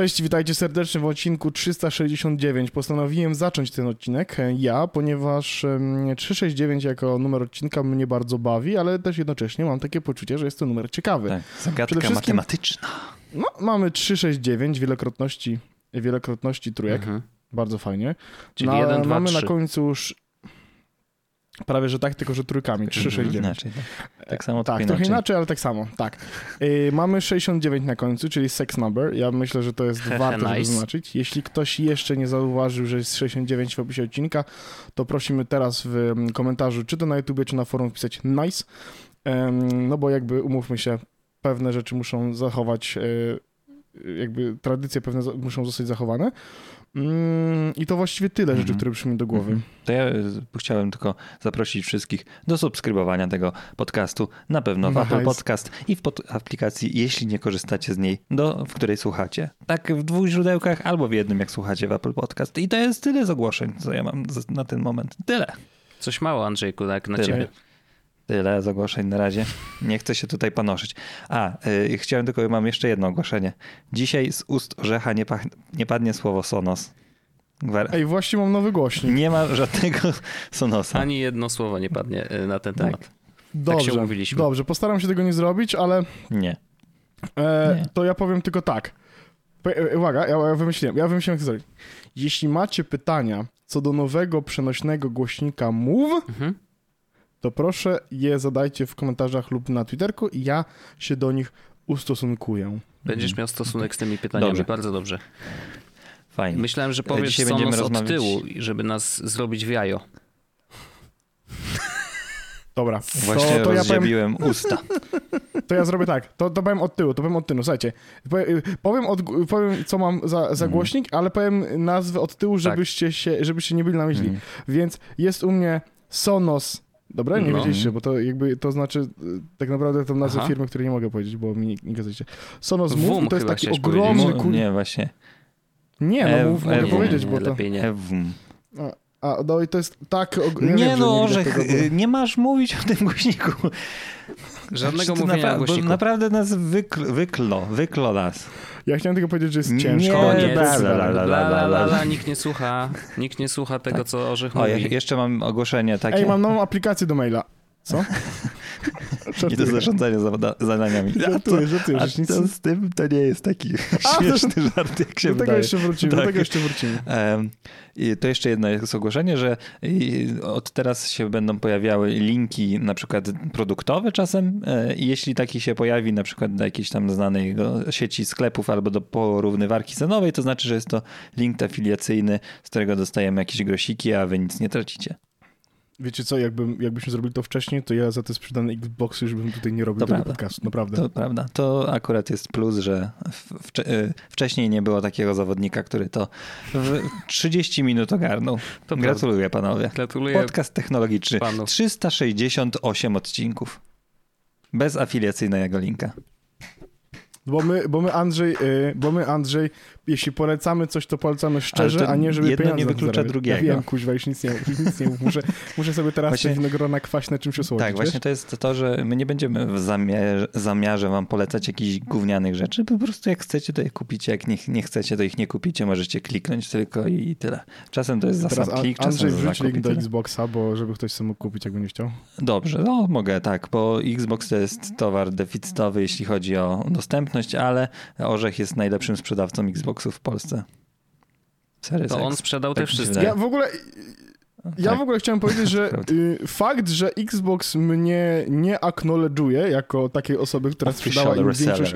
Cześć, witajcie serdecznie w odcinku 369. Postanowiłem zacząć ten odcinek e, ja, ponieważ em, 369 jako numer odcinka mnie bardzo bawi, ale też jednocześnie mam takie poczucie, że jest to numer ciekawy. Tak, zagadka wszystkim- matematyczna. No, mamy 369 wielokrotności, wielokrotności trójek, Mhm. bardzo fajnie. Czyli No, 1, 2, mamy 3. na końcu już prawie, że tak, tylko że trójkami, 369. Inaczej. Tak, tak samo, Tak, tylko trochę inaczej. ale tak samo, tak. Yy, mamy 69 na końcu, czyli sex number. Ja myślę, że to jest warto nice. zaznaczyć. Jeśli ktoś jeszcze nie zauważył, że jest 69 w opisie odcinka, to prosimy teraz w mm, komentarzu, czy to na YouTubie, czy na forum wpisać nice. No bo jakby, umówmy się, pewne rzeczy muszą zachować, yy, jakby tradycje pewne muszą zostać zachowane. Mm, I to właściwie tyle rzeczy, Mhm. które przyszły mi do głowy. Mhm. To ja e, chciałem tylko zaprosić wszystkich do subskrybowania tego podcastu. Na pewno w Nice. Apple Podcast i w pod aplikacji, jeśli nie korzystacie z niej, do, w której słuchacie. Tak w dwóch źródełkach albo w jednym, jak słuchacie w Apple Podcast. I to jest tyle z ogłoszeń, co ja mam na ten moment. Tyle. Coś mało, Andrzejku, tak na Tyle. ciebie. Tyle z ogłoszeń na razie. Nie chcę się tutaj panoszyć. A, y, chciałem tylko, mam jeszcze jedno ogłoszenie. Dzisiaj z ust orzecha nie, pach, nie padnie słowo Sonos. Gwar- Ej, właśnie mam nowy głośnik. nie ma żadnego Sonosa. Ani jedno słowo nie padnie y, na ten Tak. temat. Dobrze, umówiliśmy. dobrze, postaram się tego nie zrobić, ale Nie. E, Nie. to ja powiem tylko tak. E, Uwaga, ja, ja wymyśliłem, ja wymyśliłem jak to zrobić. Jeśli macie pytania co do nowego przenośnego głośnika Move, Mhm. To proszę je zadajcie w komentarzach lub na Twitterku i ja się do nich ustosunkuję. Będziesz miał stosunek z tymi pytaniami. Dobrze. Bardzo dobrze. Fajnie. Myślałem, że powiesz Dzisiaj będziemy od rozmawiać- tyłu, żeby nas zrobić w jajo. Dobra, Właśnie to, to, ja powiem, usta. to ja zrobię tak, to, to powiem od tyłu, to powiem od tyłu, słuchajcie. Powiem, od, powiem co mam za, za Mhm. głośnik, ale powiem nazwę od tyłu, żebyście, się, żebyście nie byli na myśli. Mhm. Więc jest u mnie Sonos. Dobra, nie No. wiedzieliście, bo to jakby to znaczy y, tak naprawdę tą nazwę Aha. firmy, której nie mogę powiedzieć, bo mi nie, nie kazaliście. Sonos Move to jest taki ogromny kul... Nie, Nie, właśnie. no Ew, Move mogę powiedzieć, nie, bo to... lepiej nie. Ewum. A, no i to jest tak... Og... ja Nie wiem, no, bo- nie masz mówić o tym głośniku. Żadnego mówienia napra- głośniku. Naprawdę nas wykl, wyklo, wyklo nas. Ja chciałem tylko powiedzieć, że jest Nie, ciężko. Bla, bla, bla, bla, la, nikt nie słucha. Nikt nie słucha tego, Tak. co Orzech O, ja, mówi. jeszcze mam ogłoszenie takie. Ej, mam nową aplikację do maila. Co? I do Żartuję. zarządzania zada- zadaniami. A to, Żartuję, żartuję, a nic... to z tym to nie jest taki A, to- śmieszny żart, jak się Do tego wydaje. jeszcze wrócimy, do Tak. tego jeszcze wrócimy. I to jeszcze jedno jest ogłoszenie, że od teraz się będą pojawiały linki na przykład produktowe czasem e, i jeśli taki się pojawi na przykład do jakiejś tam znanej sieci sklepów albo do porównywarki cenowej, to znaczy, że jest to link afiliacyjny, z którego dostajemy jakieś grosiki, a wy nic nie tracicie. Wiecie co, jakbym, jakbyśmy zrobili to wcześniej, to ja za te sprzedane Xboxy już bym tutaj nie robił To tego prawda. podcastu, naprawdę. To prawda. To akurat jest plus, że wcze- e, wcześniej nie było takiego zawodnika, który to w 30 minut ogarnął. To Gratuluję panowie. Gratuluję Podcast technologiczny. panu. 368 odcinków. Bez afiliacyjnego linka. Bo my, bo my Andrzej, y, bo my Andrzej, jeśli polecamy coś, to polecamy szczerze, a nie żeby jedno pieniądze nie wyklucza zarabiać. drugiego. Ja wiem, kuźwa, już nic nie, już nic nie mów. Muszę, muszę sobie teraz Właśnie- te winogrona kwaśne czymś osłodzić, tak, właśnie wiesz? to jest to, że my nie będziemy w zamiarze, zamiarze wam polecać jakichś gównianych rzeczy. Po prostu jak chcecie, to je kupicie. Jak nie, nie chcecie, to ich nie kupicie. Możecie kliknąć tylko i tyle. Czasem to jest Teraz zasad An- klik, Andrzej czasem wrzuć i link do. Xboxa, bo żeby ktoś sobie mógł kupić, jakby nie chciał. Dobrze, no mogę tak, bo Xbox to jest towar deficytowy, jeśli chodzi o dostępność, ale Orzech jest najlepszym sprzedawcą Xboxów w Polsce. Serio, To on sprzedał te Tak się wszystkie. Ja w ogóle, ja Tak. w ogóle chciałem powiedzieć, że y, fakt, że Xbox mnie nie acknowledge'uje jako takiej osoby, która sprzedała im większość...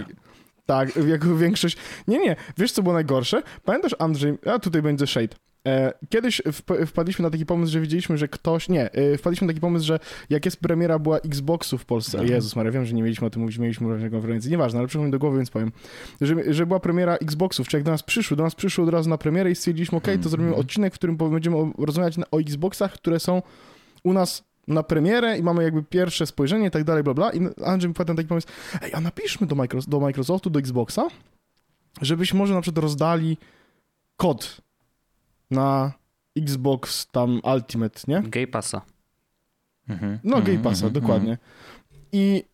Tak, jako większość... Nie, nie, wiesz co było najgorsze? Pamiętasz Andrzej, a tutaj będzie shade. E, Kiedyś wp- wpadliśmy na taki pomysł, że widzieliśmy, że ktoś... Nie, e, wpadliśmy na taki pomysł, że jak jest premiera była Xboxu w Polsce, Mhm. Jezus Maria, wiem, że nie mieliśmy o tym mówić, mieliśmy na konferencji, nieważne, ale przyszło mi do głowy, więc powiem, że, że była premiera Xboxów, czy jak do nas przyszły, do nas przyszły od razu na premierę i stwierdziliśmy, okej, to zrobimy Mhm. odcinek, w którym będziemy rozmawiać o Xboxach, które są u nas na premierę i mamy jakby pierwsze spojrzenie i tak dalej, bla, bla. I Andrzej mi wpadł na taki pomysł, ej, a napiszmy do, Micros- do Microsoftu, do Xboxa, żebyśmy może na przykład rozdali kod na Xbox tam Ultimate, nie? Gay Passa. Mhm. No, Mhm, Game Passa, mhm, dokładnie. I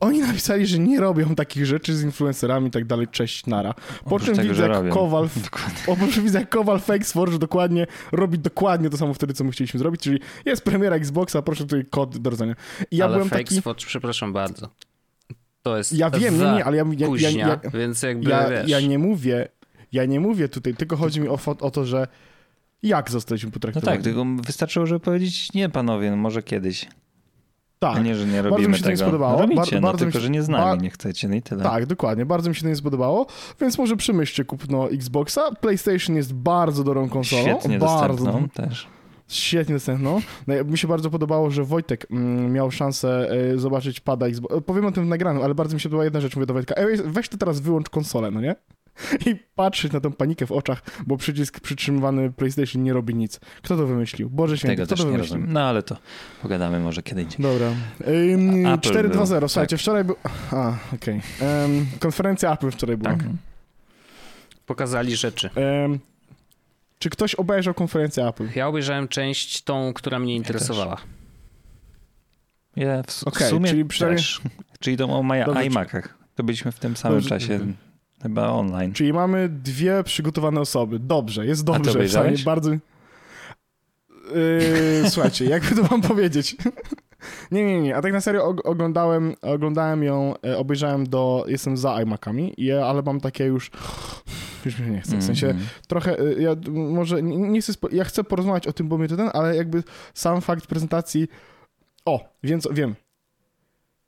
oni napisali, że nie robią takich rzeczy z influencerami i tak dalej, cześć, nara. Po Oprócz czym tego, widzę, jak robią. Kowal, oprócz widzę, jak Kowal Fakesforge dokładnie robi dokładnie to samo wtedy, co my chcieliśmy zrobić, czyli jest premiera Xboxa, proszę tutaj kod do rodzenia. I ja ale byłem Fake taki... Swatch, przepraszam bardzo. To jest Ja wiem, nie, za nie, ale ja, ja, ja, kuźnia, ja, więc jakby ja, wiesz... ja nie mówię, ja nie mówię tutaj, tylko chodzi mi o, o to, że jak zostaliśmy No potraktowani. tak, tylko wystarczyło, żeby powiedzieć nie, panowie, no może kiedyś. A tak. nie, że nie Bardzo robimy mi się to nie tego. spodobało. No robicie, Bar- no bardzo tylko, się- że nie z nami nie chcecie, no i tyle. Tak, dokładnie. Bardzo mi się to nie spodobało, więc może przemyślcie kupno Xboxa. PlayStation jest bardzo dobrą konsolą. Świetnie bardzo, dostępną też. Świetnie dostępną. No, mi się bardzo podobało, że Wojtek mm, miał szansę e, zobaczyć pada Xbox. Powiem o tym w nagranym, ale bardzo mi się podobała jedna rzecz. Mówię do Wojtka, weź to teraz wyłącz konsolę, no nie? I patrzeć na tą panikę w oczach, bo przycisk przytrzymywany PlayStation nie robi nic. Kto to wymyślił? Boże święty, Tego kto też to nie wymyślił? rozumiem. No ale to pogadamy może kiedy indziej. Dobra. Apple 4.2.0. był, Słuchajcie, tak. wczoraj był... A, okej. Ym, Konferencja Apple wczoraj była. Tak. Pokazali rzeczy. Ym, czy ktoś obejrzał konferencję Apple? Ja obejrzałem część tą, która mnie interesowała. Ja w, w Okej, sumie czyli przynajmniej- też. Czyli to o Maja iMacach. To byliśmy w tym samym Dobrze. czasie chyba online. Czyli mamy dwie przygotowane osoby. Dobrze, jest ty dobrze. obejrzałeś? Fajnie, bardzo. Yy, słuchajcie, jakby to wam powiedzieć. nie, nie, nie. A tak na serio og- oglądałem, oglądałem ją, e, obejrzałem do. Jestem za iMacami, ale mam takie już. Już mi się nie chce. W sensie Mhm. trochę. y, Ja może nie, chcę. Ja chcę porozmawiać o tym, bo mnie to ten, ale jakby sam fakt prezentacji. O, więc wiem.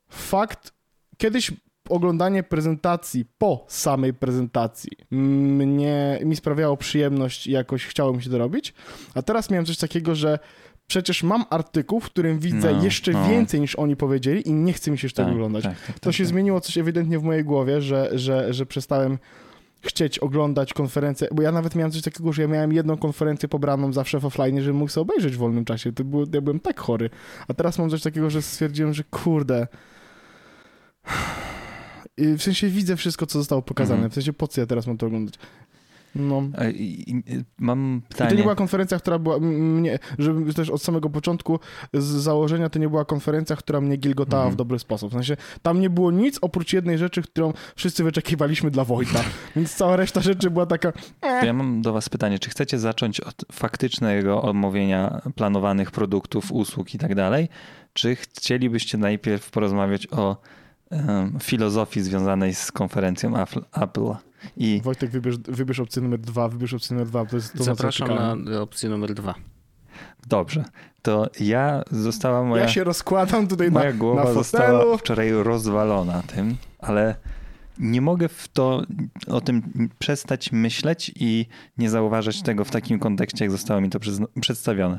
Fakt. Kiedyś oglądanie prezentacji po samej prezentacji mnie, mi sprawiało przyjemność i jakoś chciało mi się to robić, a teraz miałem coś takiego, że przecież mam artykuł, w którym widzę No, jeszcze no. więcej niż oni powiedzieli i nie chce mi się już tego Tak, oglądać. tak, tak, To tak, się tak. zmieniło coś ewidentnie w mojej głowie, że, że, że przestałem chcieć oglądać konferencję, bo ja nawet miałem coś takiego, że ja miałem jedną konferencję pobraną zawsze w offline, żebym mógł sobie obejrzeć w wolnym czasie. To było, ja byłem tak chory. A teraz mam coś takiego, że stwierdziłem, że kurde... I W sensie widzę wszystko, co zostało pokazane. Mhm. W sensie po co ja teraz mam to oglądać? No. I- i- Mam I pytanie. to nie była konferencja, która była mnie, żeby też od samego początku z założenia to nie była konferencja, która mnie gilgotała Mhm. w dobry sposób. W sensie tam nie było nic oprócz jednej rzeczy, którą wszyscy wyczekiwaliśmy dla Wojta. Więc cała reszta rzeczy była taka. To ja mam do Was pytanie, czy chcecie zacząć od faktycznego omówienia planowanych produktów, usług i tak dalej, czy chcielibyście najpierw porozmawiać o filozofii związanej z konferencją Apple-? I Wojtek, wybierz, wybierz opcję numer dwa, wybierz opcję numer dwa. To jest to, Zapraszam na na opcję numer dwa. dobrze, to ja została moja, Ja się rozkładam tutaj na, moja głowa na została wczoraj rozwalona tym, ale nie mogę w to, o tym przestać myśleć i nie zauważać tego w takim kontekście, jak zostało mi to przedstawione.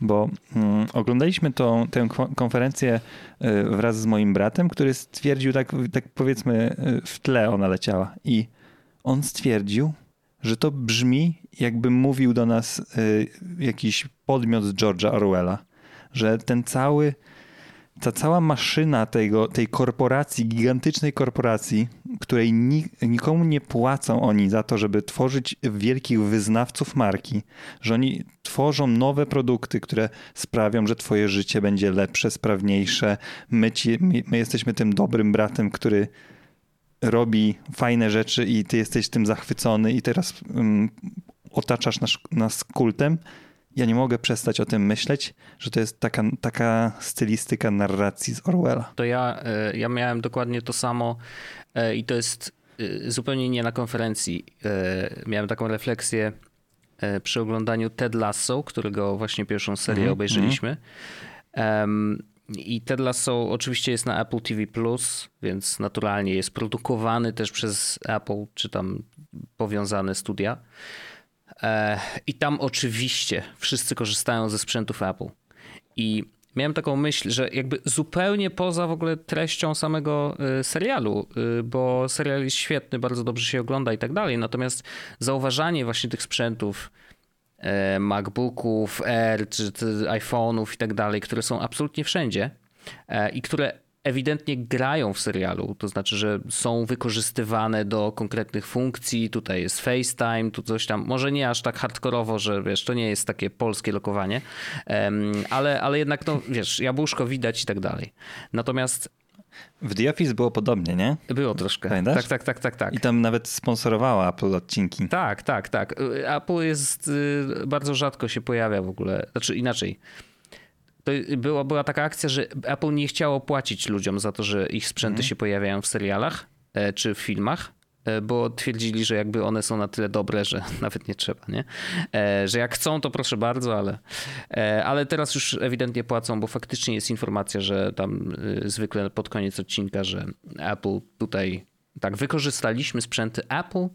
Bo mm, oglądaliśmy tą, tę ko- konferencję y, wraz z moim bratem, który stwierdził, tak, tak powiedzmy, y, w tle ona leciała. I on stwierdził, że to brzmi, jakby mówił do nas y, jakiś podmiot z George'a Orwella. Że ten cały ta cała maszyna tego, tej korporacji, gigantycznej korporacji, której ni, nikomu nie płacą oni za to, żeby tworzyć wielkich wyznawców marki, że oni tworzą nowe produkty, które sprawią, że twoje życie będzie lepsze, sprawniejsze. My, ci, my jesteśmy tym dobrym bratem, który robi fajne rzeczy i ty jesteś tym zachwycony i teraz um, otaczasz nas, nas kultem. Ja nie mogę przestać o tym myśleć, że to jest taka, taka stylistyka narracji z Orwella. To ja, e, ja miałem dokładnie to samo e, i to jest e, zupełnie nie na konferencji. Miałem taką refleksję przy oglądaniu Ted Lasso, którego właśnie pierwszą serię Mhm, obejrzeliśmy. Em, I Ted Lasso oczywiście jest na Apple TV+, więc naturalnie jest produkowany też przez Apple, czy tam powiązane studia. I tam oczywiście wszyscy korzystają ze sprzętów Apple. I miałem taką myśl, że jakby zupełnie poza w ogóle treścią samego y, serialu, y, bo serial jest świetny, bardzo dobrze się ogląda i tak dalej. Natomiast zauważanie właśnie tych sprzętów, e, MacBooków, Air, czy czy iPhone'ów i tak dalej, które są absolutnie wszędzie e, i które ewidentnie grają w serialu, to znaczy, że są wykorzystywane do konkretnych funkcji. Tutaj jest FaceTime, tu coś tam. Może nie aż tak hardkorowo, że wiesz, to nie jest takie polskie lokowanie, ale, ale jednak, no wiesz, jabłuszko widać i tak dalej. Natomiast W The Office było podobnie, nie? Było troszkę. Pamiętasz? Tak, tak, tak, tak, tak. I tam nawet sponsorowała Apple odcinki. Tak, tak, tak. Apple jest, y, bardzo rzadko się pojawia w ogóle, znaczy inaczej. To była, była taka akcja, że Apple nie chciało płacić ludziom za to, że ich sprzęty Mhm. się pojawiają w serialach e, czy w filmach, e, bo twierdzili, że jakby one są na tyle dobre, że nawet nie trzeba, nie? E, Że jak chcą, to proszę bardzo, ale, ale teraz już ewidentnie płacą, bo faktycznie jest informacja, że tam zwykle pod koniec odcinka, że Apple tutaj tak wykorzystaliśmy sprzęty Apple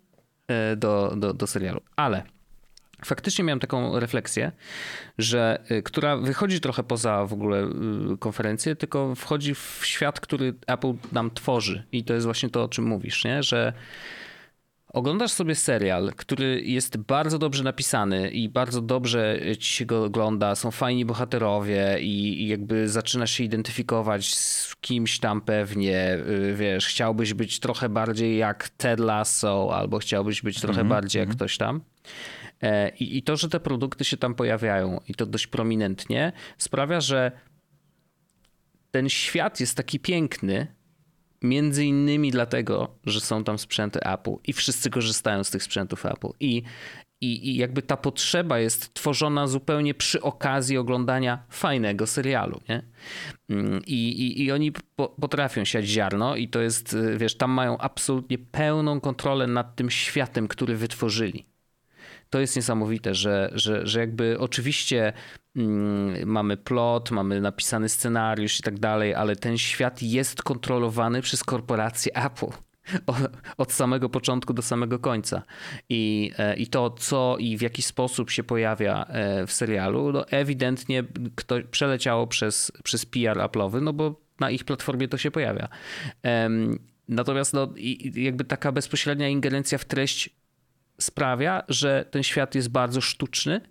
do, do, do serialu. Ale faktycznie miałem taką refleksję, że y, która wychodzi trochę poza w ogóle y, konferencję, tylko wchodzi w świat, który Apple nam tworzy. I to jest właśnie to, o czym mówisz, nie? że oglądasz sobie serial, który jest bardzo dobrze napisany i bardzo dobrze ci się go ogląda, są fajni bohaterowie i, i jakby zaczynasz się identyfikować z kimś tam pewnie, y, wiesz, chciałbyś być trochę bardziej jak Ted Lasso albo chciałbyś być trochę bardziej jak ktoś tam. E, I, I to, że te produkty się tam pojawiają i to dość prominentnie, sprawia, że ten świat jest taki piękny, między innymi dlatego, że są tam sprzęty Apple i wszyscy korzystają z tych sprzętów Apple. I, i, i jakby ta potrzeba jest tworzona zupełnie przy okazji oglądania fajnego serialu. Nie? Mm, I, i, I oni po, potrafią siać ziarno i to jest, y, wiesz, tam mają absolutnie pełną kontrolę nad tym światem, który wytworzyli to jest niesamowite, że, że, że jakby oczywiście mm, mamy plot, mamy napisany scenariusz i tak dalej, ale ten świat jest kontrolowany przez korporację Apple. Od samego początku do samego końca. I, e, I to, co i w jaki sposób się pojawia e, w serialu, no ewidentnie kto, przeleciało przez, przez PR Apple'owy, no bo na ich platformie to się pojawia. Natomiast no, jakby taka bezpośrednia ingerencja w treść sprawia, że ten świat jest bardzo sztuczny,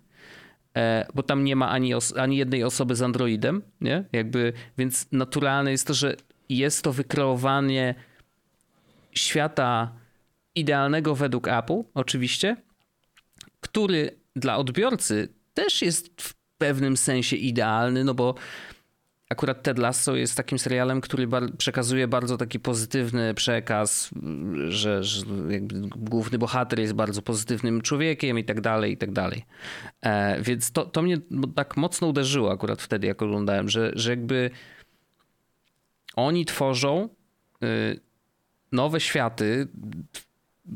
e, bo tam nie ma ani, ani jednej osoby z Androidem, nie? Jakby, więc naturalne jest to, że jest to wykreowanie świata idealnego według Apple, oczywiście, który dla odbiorcy też jest w pewnym sensie idealny, no bo akurat Ted Lasso jest takim serialem, który bar- przekazuje bardzo taki pozytywny przekaz, że, że główny bohater jest bardzo pozytywnym człowiekiem i tak dalej, i tak dalej. E, więc to, to mnie tak mocno uderzyło akurat wtedy, jak oglądałem, że, że jakby oni tworzą y, nowe światy,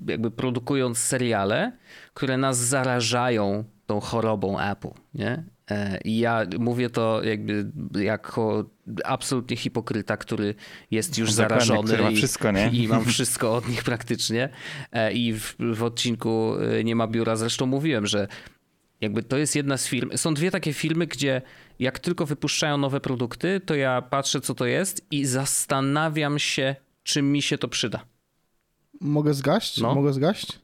jakby produkując seriale, które nas zarażają tą chorobą Apple, nie? E, I ja mówię to jakby jako absolutnie hipokryta, który jest już Dokładnie, zarażony i, wszystko, nie? i mam wszystko od nich praktycznie. E, I w, w odcinku e, Nie ma biura zresztą mówiłem, że jakby to jest jedna z firm. Są dwie takie filmy, gdzie jak tylko wypuszczają nowe produkty, to ja patrzę, co to jest i zastanawiam się, czy mi się to przyda. Mogę zgaść? No. Mogę zgaść?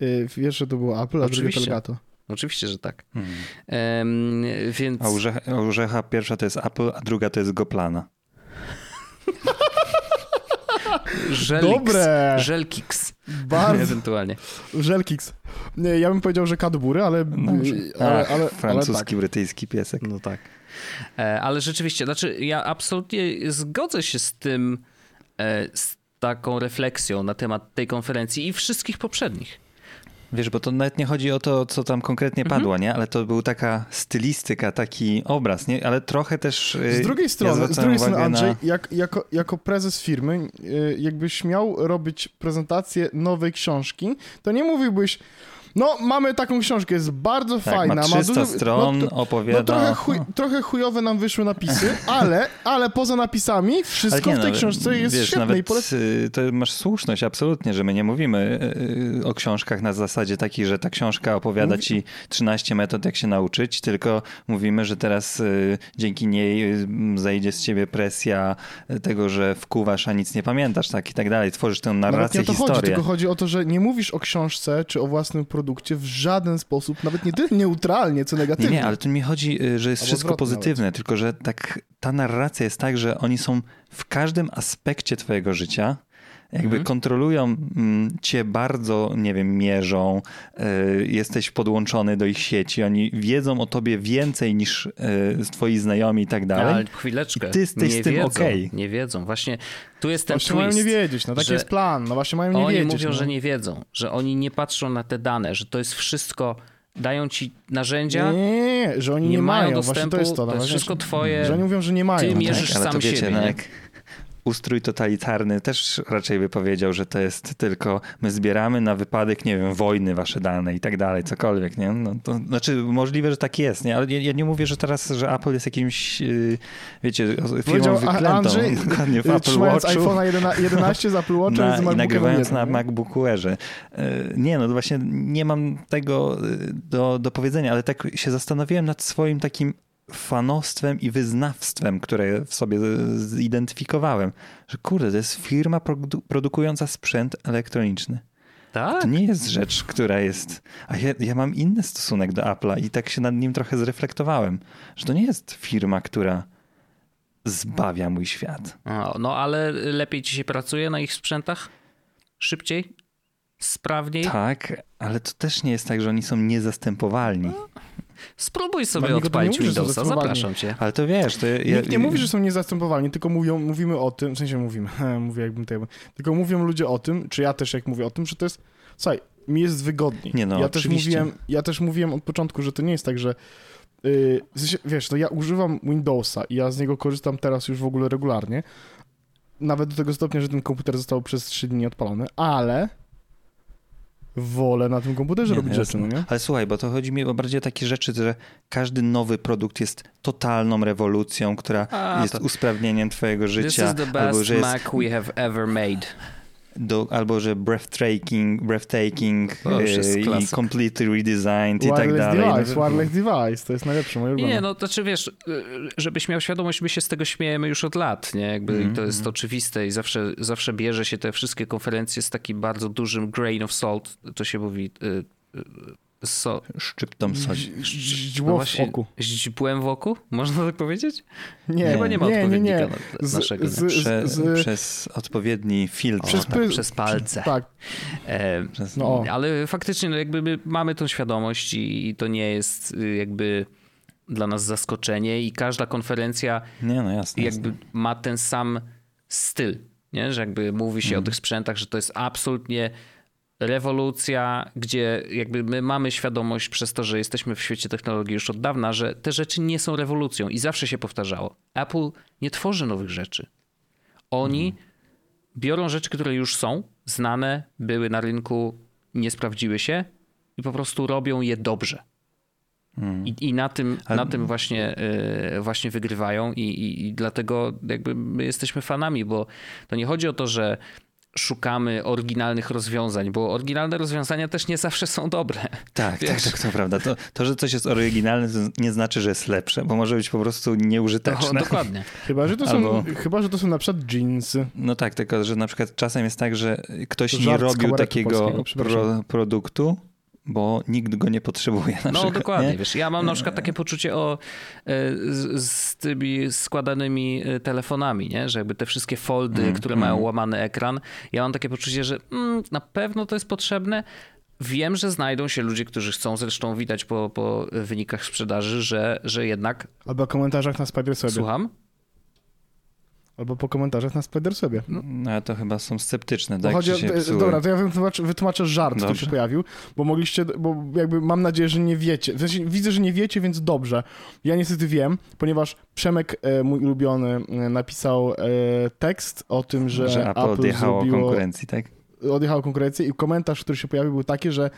Yy, wiesz, że to było Apple, a drugie Elgato. Oczywiście, że tak. Hmm. Em, więc. A orzecha, orzecha pierwsza to jest Apple, a druga to jest Goplana. Żelix, Dobre! Żelkix. Bardzo. Ewentualnie. Żelkix. Nie, ja bym powiedział, że Cadbury, ale, yy, ale, Ach, ale, ale francuski, tak. brytyjski piesek. No tak. E, Ale rzeczywiście, znaczy ja absolutnie zgodzę się z tym, e, z taką refleksją na temat tej konferencji i wszystkich poprzednich. Wiesz, bo to nawet nie chodzi o to, co tam konkretnie Mhm. padło, nie? Ale to był taka stylistyka, taki obraz, nie? Ale trochę też... y, Z drugiej strony, z zwracałem drugiej strony Andrzej, na... jak, jako, jako prezes firmy, yy, jakbyś miał robić prezentację nowej książki, to nie mówiłbyś, no mamy taką książkę, jest bardzo Tak, fajna. ma 300 dużo, stron, no, to, opowiada... no trochę, chuj, trochę chujowe nam wyszły napisy, ale, ale poza napisami wszystko Ale w tej no, książce jest wiesz, świetne nawet polecam. y, to masz słuszność, absolutnie, że my nie mówimy y, o książkach na zasadzie takiej, że ta książka opowiada Mówi- ci 13 metod, jak się nauczyć, tylko mówimy, że teraz y, dzięki niej y, zejdzie z ciebie presja tego, że wkuwasz, a nic nie pamiętasz, tak i tak dalej. Tworzysz tę narrację, nie o to chodzi, historię. tylko chodzi o to, że nie mówisz o książce czy o własnym produkcie w żaden sposób, nawet nie tyle neutralnie, co Nie, negatywnie. nie, ale tu mi chodzi, y, że jest Albo wszystko pozytywne, tylko że tak ta narracja jest tak, że oni są w każdym aspekcie twojego życia Jakby Mhm. kontrolują mm, cię bardzo, nie wiem, mierzą, y, jesteś podłączony do ich sieci, oni wiedzą o tobie więcej niż y, twoi znajomi i tak dalej. Ale chwileczkę. I ty jesteś nie z tym wiedzą, okej. Nie wiedzą. Właśnie tu jest ten Właśnie mają twist. nie wiedzieć, no taki jest plan, no właśnie mają nie Oni wiedzieć. mówią, no. że nie wiedzą, że oni nie patrzą na te dane, że to jest wszystko, dają ci narzędzia, Nie, nie, nie, że oni nie, nie, mają mają, dostępu, właśnie to jest to. to jest wszystko twoje. Że oni mówią, że nie mają. Ty no. mierzysz ale sam to wiecie, siebie, no jak ustrój totalitarny też raczej by powiedział, że to jest tylko my zbieramy na wypadek, nie wiem, wojny wasze dane i tak dalej, cokolwiek, nie? No to znaczy możliwe, że tak jest, nie? Ale ja, ja nie mówię, że teraz, że Apple jest jakimś, yy, wiecie, firmą Powiedział wyklętą. Andrzej, dokładnie w Y, Apple Trzymając Watchu. iPhone'a 11, 11 z Apple Watchem z Na, I nagrywając na? MacBooku Airze. Yy, Nie, no właśnie nie mam tego yy, do, do powiedzenia, ale tak się zastanowiłem nad swoim takim fanostwem i wyznawstwem, które w sobie zidentyfikowałem. Że kurde, to jest firma produ- produkująca sprzęt elektroniczny. Tak? To nie jest rzecz, która jest... A ja, ja mam inny stosunek do Apple'a i tak się nad nim trochę zreflektowałem. Że to nie jest firma, która zbawia mój świat. O, no ale lepiej ci się pracuje na ich sprzętach? Szybciej? Sprawniej? Tak, ale to też nie jest tak, że oni są niezastępowalni. Spróbuj sobie odpalić Windowsa, zapraszam cię. Ale to wiesz, to ja, Nikt nie mówi, że są niezastępowalni, tylko mówią, mówimy o tym, w sensie mówimy, mówię jakbym to tylko mówią ludzie o tym, czy ja też jak mówię o tym, że to jest, słuchaj, mi jest wygodniej. Nie no, ja też oczywiście. mówiłem, ja też mówiłem od początku, że to nie jest tak, że yy, w sensie, wiesz, no ja używam Windowsa i ja z niego korzystam teraz już w ogóle regularnie, nawet do tego stopnia, że ten komputer został przez 3 dni odpalony, ale wolę na tym komputerze Nie, robić rzeczy, no nie? Ale słuchaj, bo to chodzi mi o bardziej o takie rzeczy, że każdy nowy produkt jest totalną rewolucją, która A, jest to- usprawnieniem twojego This życia, is the albo best że, jest, Mac we have ever made. Do, albo że breathtaking, breathtaking e, i completely redesigned i tak Wireless dalej. device, No, wireless device, to jest najlepsze, moje ulubione. Nie, no to znaczy wiesz, y, żebyś miał świadomość, my się z tego śmiejemy już od lat, nie? Jakby Mhm, to jest oczywiste i zawsze, zawsze bierze się te wszystkie konferencje z takim bardzo dużym grain of salt, to się mówi... So, Szczyptą soli. Ź- ź- no Źdźło w właśnie, oku. źdźbłem w oku? Można tak powiedzieć? Nie, Chyba nie ma nie, nie, odpowiednika nie. na- Z- naszego. nie? z- Prze, z- przez odpowiedni filtr. Przez tak, przez palce. Tak, E, Przez, no. Ale faktycznie no jakby my mamy tą świadomość i, i to nie jest y, jakby dla nas zaskoczenie i każda konferencja Nie, no jasne. jakby jasne. ma ten sam styl, nie? że jakby mówi się Mhm. o tych sprzętach, że to jest absolutnie rewolucja, gdzie jakby my mamy świadomość przez to, że jesteśmy w świecie technologii już od dawna, że te rzeczy nie są rewolucją i zawsze się powtarzało. Apple nie tworzy nowych rzeczy. Oni biorą rzeczy, które już są, znane, były na rynku, nie sprawdziły się i po prostu robią je dobrze. I, I na tym, Ale- na tym właśnie, e, właśnie wygrywają i, i, i dlatego jakby my jesteśmy fanami, bo to nie chodzi o to, że szukamy oryginalnych rozwiązań, bo oryginalne rozwiązania też nie zawsze są dobre. Tak, tak, Wiesz. tak, to prawda. To, to, że coś jest oryginalne, to nie znaczy, że jest lepsze, bo może być po prostu nieużyteczne. dokładnie. chyba, że to są, Albo- chyba, że to są na przykład jeansy. No tak, tylko że na przykład czasem jest tak, że ktoś To nie robił takiego pro, produktu, bo nikt go nie potrzebuje. Na No przykład, dokładnie, nie? wiesz, ja mam na przykład takie poczucie o e, z, z tymi składanymi e, telefonami, nie? że jakby te wszystkie foldy, Mm, które mm. mają łamany ekran, ja mam takie poczucie, że mm, na pewno to jest potrzebne. Wiem, że znajdą się ludzie, którzy chcą, zresztą widać po, po wynikach sprzedaży, że, że jednak, Albo komentarzach na Spider sobie. słucham, Albo po komentarzach na Spider sobie. No ale to chyba są sceptyczne, tak? chodzi o, e, psuły? dobra, to ja wytłumaczę, wytłumaczę żart, który się pojawił, bo mogliście, bo jakby mam nadzieję, że nie wiecie. W sensie, widzę, że nie wiecie, więc dobrze. Ja niestety wiem, ponieważ Przemek, e, mój ulubiony, e, napisał e, tekst o tym, że, że Apple, odjechało zrobiło, konkurencji, tak? Odjechało konkurencję i komentarz, który się pojawił był taki, że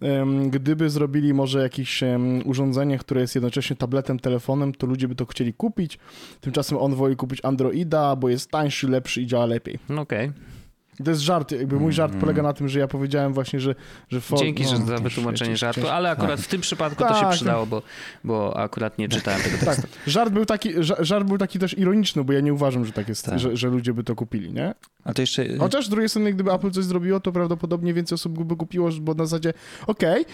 em, gdyby zrobili może jakieś em, urządzenie, które jest jednocześnie tabletem, telefonem, to ludzie by to chcieli kupić. Tymczasem on woli kupić Androida, bo jest tańszy, lepszy i działa lepiej. no okej. To jest żart, jakby mój żart polega na tym, że ja powiedziałem właśnie, że... że for... Dzięki no, że za wytłumaczenie świetnie, żartu, ale akurat w tym przypadku to się Tak. przydało, bo, bo akurat nie czytałem tego tekstu. Tak, żart był, taki, ża- żart był taki też ironiczny, bo ja nie uważam, że tak jest, Tak. że, że ludzie by to kupili, nie? A to jeszcze... Chociaż z drugiej strony, gdyby Apple coś zrobiło, to prawdopodobnie więcej osób by kupiło, bo na zasadzie, okej,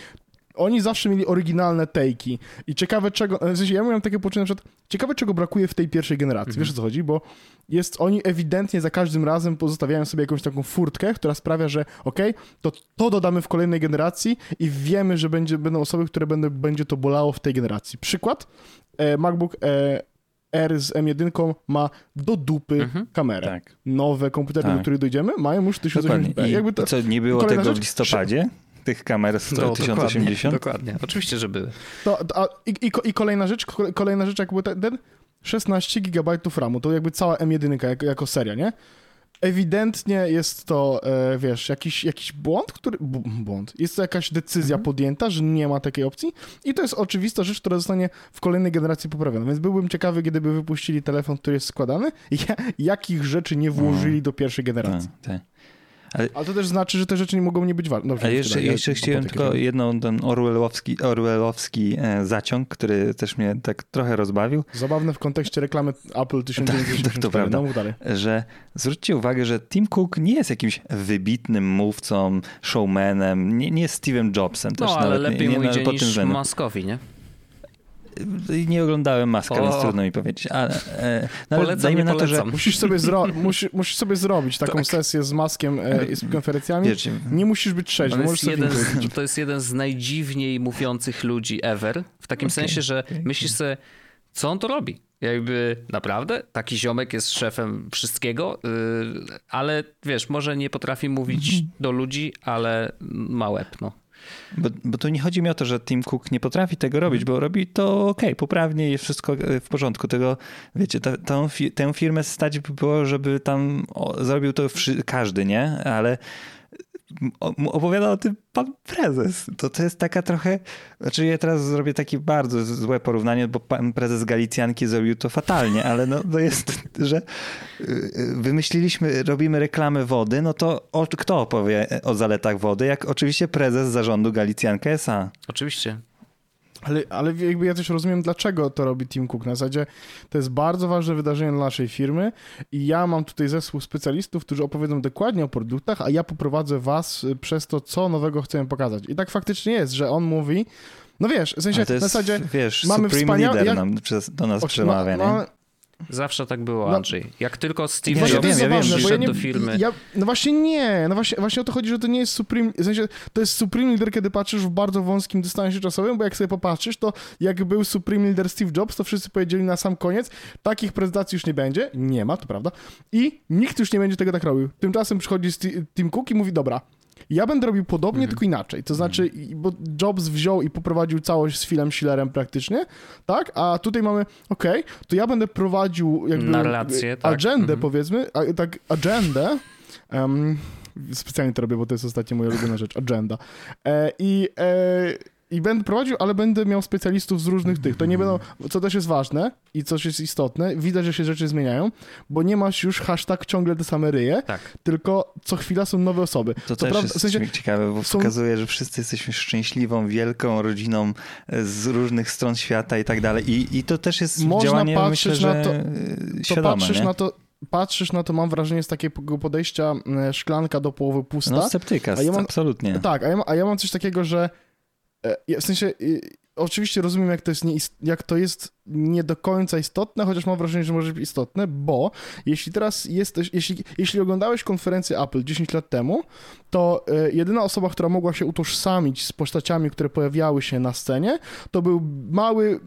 oni zawsze mieli oryginalne take'i i ciekawe czego, w sensie ja miałem takie poczucie na przykład, ciekawe czego brakuje w tej pierwszej generacji, Mhm. wiesz o co chodzi, bo jest, oni ewidentnie za każdym razem pozostawiają sobie jakąś taką furtkę, która sprawia, że okej, to to dodamy w kolejnej generacji i wiemy, że będzie, będą osoby, które będą, będzie to bolało w tej generacji. Przykład, e, MacBook e, R z M1 ma do dupy Mhm. kamerę. Tak. Nowe komputery, do Tak. których dojdziemy, mają już 1080p. Dokładnie. I, Jakby to, co, nie było tego w rzecz, listopadzie? Tych kamer z No, 1080? Dokładnie, dokładnie. Oczywiście, że były. To, to, a, i, i, ko- I kolejna rzecz, ko- kolejna rzecz jakby ten, ten 16 GB RAMu, to jakby cała M1 jako, jako seria, nie? Ewidentnie jest to, e, wiesz, jakiś, jakiś błąd, który... b- Błąd. Jest to jakaś decyzja podjęta, że nie ma takiej opcji i to jest oczywista rzecz, która zostanie w kolejnej generacji poprawiona. Więc byłbym ciekawy, gdyby wypuścili telefon, który jest składany jakich rzeczy nie włożyli do pierwszej generacji. Tak, tak. Ale to też znaczy, że te rzeczy nie mogą nie być ważne. Dobrze, A jeszcze, tyle, ja- jeszcze chciałem tylko jedną, ten orwellowski, orwellowski e, zaciąg, który też mnie tak trochę rozbawił, Zabawne w kontekście reklamy Apple 1984. to prawda. No mów dalej. że zwróćcie uwagę, że Tim Cook nie jest jakimś wybitnym mówcą, showmanem, nie, nie jest Steve'em Jobsem. Też No, ale nawet lepiej nie, mu nie, idzie niż względem. Maskowi, nie? Nie oglądałem Maska, O. więc trudno mi powiedzieć. Ale, e, no, ale Polecam, dajmy na to, że. Musisz sobie, zro- musi, musisz sobie zrobić taką Tak. sesję z maskiem e, i z konferencjami. wiecie, Nie musisz być trzeźwy, możesz jeden, z- to jest jeden z najdziwniej mówiących ludzi ever. W takim Okej, sensie, że myślisz sobie, co on to robi? Jakby naprawdę taki ziomek jest szefem wszystkiego, yy, ale wiesz, może nie potrafi mówić do ludzi, ale ma łeb, no. Bo, bo tu nie chodzi mi o to, że Tim Cook nie potrafi tego robić, bo robi to ok, poprawnie i wszystko e, w porządku. Tego, wiecie, tą, tę firmę stać by było, żeby tam o, zrobił to każdy, nie? Ale opowiada o tym pan prezes. To, to jest taka trochę, znaczy ja teraz zrobię takie bardzo złe porównanie, bo pan prezes Galicjanki zrobił to fatalnie, ale no to jest, że y, y, wymyśliliśmy, robimy reklamę wody, no to o, kto opowie o zaletach wody? Jak oczywiście prezes zarządu Galicjanka S.A. Oczywiście. Ale, ale jakby ja też rozumiem, dlaczego to robi Tim Cook. Na zasadzie to jest bardzo ważne wydarzenie dla naszej firmy i ja mam tutaj zespół specjalistów, którzy opowiedzą dokładnie o produktach, a ja poprowadzę was y, przez to, co nowego chcemy pokazać. I tak faktycznie jest, że on mówi, no wiesz, w sensie jest, na zasadzie wiesz, mamy wspaniałe- jak- nam, do nas przemawia, ma- nie? ma- Zawsze tak było, No. Andrzej. Jak tylko Steve Jobs ja wiem, bo ja przyszedł nie, do firmy, Ja, no właśnie nie, no właśnie, właśnie o to chodzi, że to nie jest Supreme, w sensie to jest Supreme Leader, kiedy patrzysz w bardzo wąskim dystansie czasowym, bo jak sobie popatrzysz, to jak był Supreme Leader Steve Jobs, to wszyscy powiedzieli na sam koniec, takich prezentacji już nie będzie, nie ma, to prawda, i nikt już nie będzie tego tak robił. Tymczasem przychodzi Sti- Tim Cook i mówi, dobra, ja będę robił podobnie, tylko inaczej. To znaczy, i- bo Jobs wziął i poprowadził całość z Philem Schillerem praktycznie, tak? A tutaj mamy, okej, to ja będę prowadził jakby tak. agendę, Mhm. powiedzmy, a, tak, agendę. em, specjalnie to robię, bo to jest ostatnio moja ulubiona rzecz, agenda. E, I e, i będę prowadził, ale będę miał specjalistów z różnych tych. To nie będą, co też jest ważne i coś jest istotne, widać, że się rzeczy zmieniają, bo nie masz już hashtag ciągle te same ryje, tak. tylko co chwila są nowe osoby. To, Co też prawda- jest w sensie ciekawe, bo są- pokazuje, że wszyscy jesteśmy szczęśliwą, wielką rodziną e, z różnych stron świata i tak dalej. I, i to też jest Można działanie, patrzeć myślę, na to- e, to świadome, patrzysz nie? na to, patrzysz na to, mam wrażenie z takiego podejścia e, szklanka do połowy pusta. No sceptyka, A ja mam- absolutnie. Tak, a ja, a ja mam coś takiego, że w sensie y, oczywiście rozumiem, jak to, jest jak to jest nie do końca istotne, chociaż mam wrażenie, że może być istotne, bo jeśli teraz jesteś, jeśli, jeśli oglądałeś konferencję Apple 10 lat temu, to e, jedyna osoba, która mogła się utożsamić z postaciami, które pojawiały się na scenie, to był mały,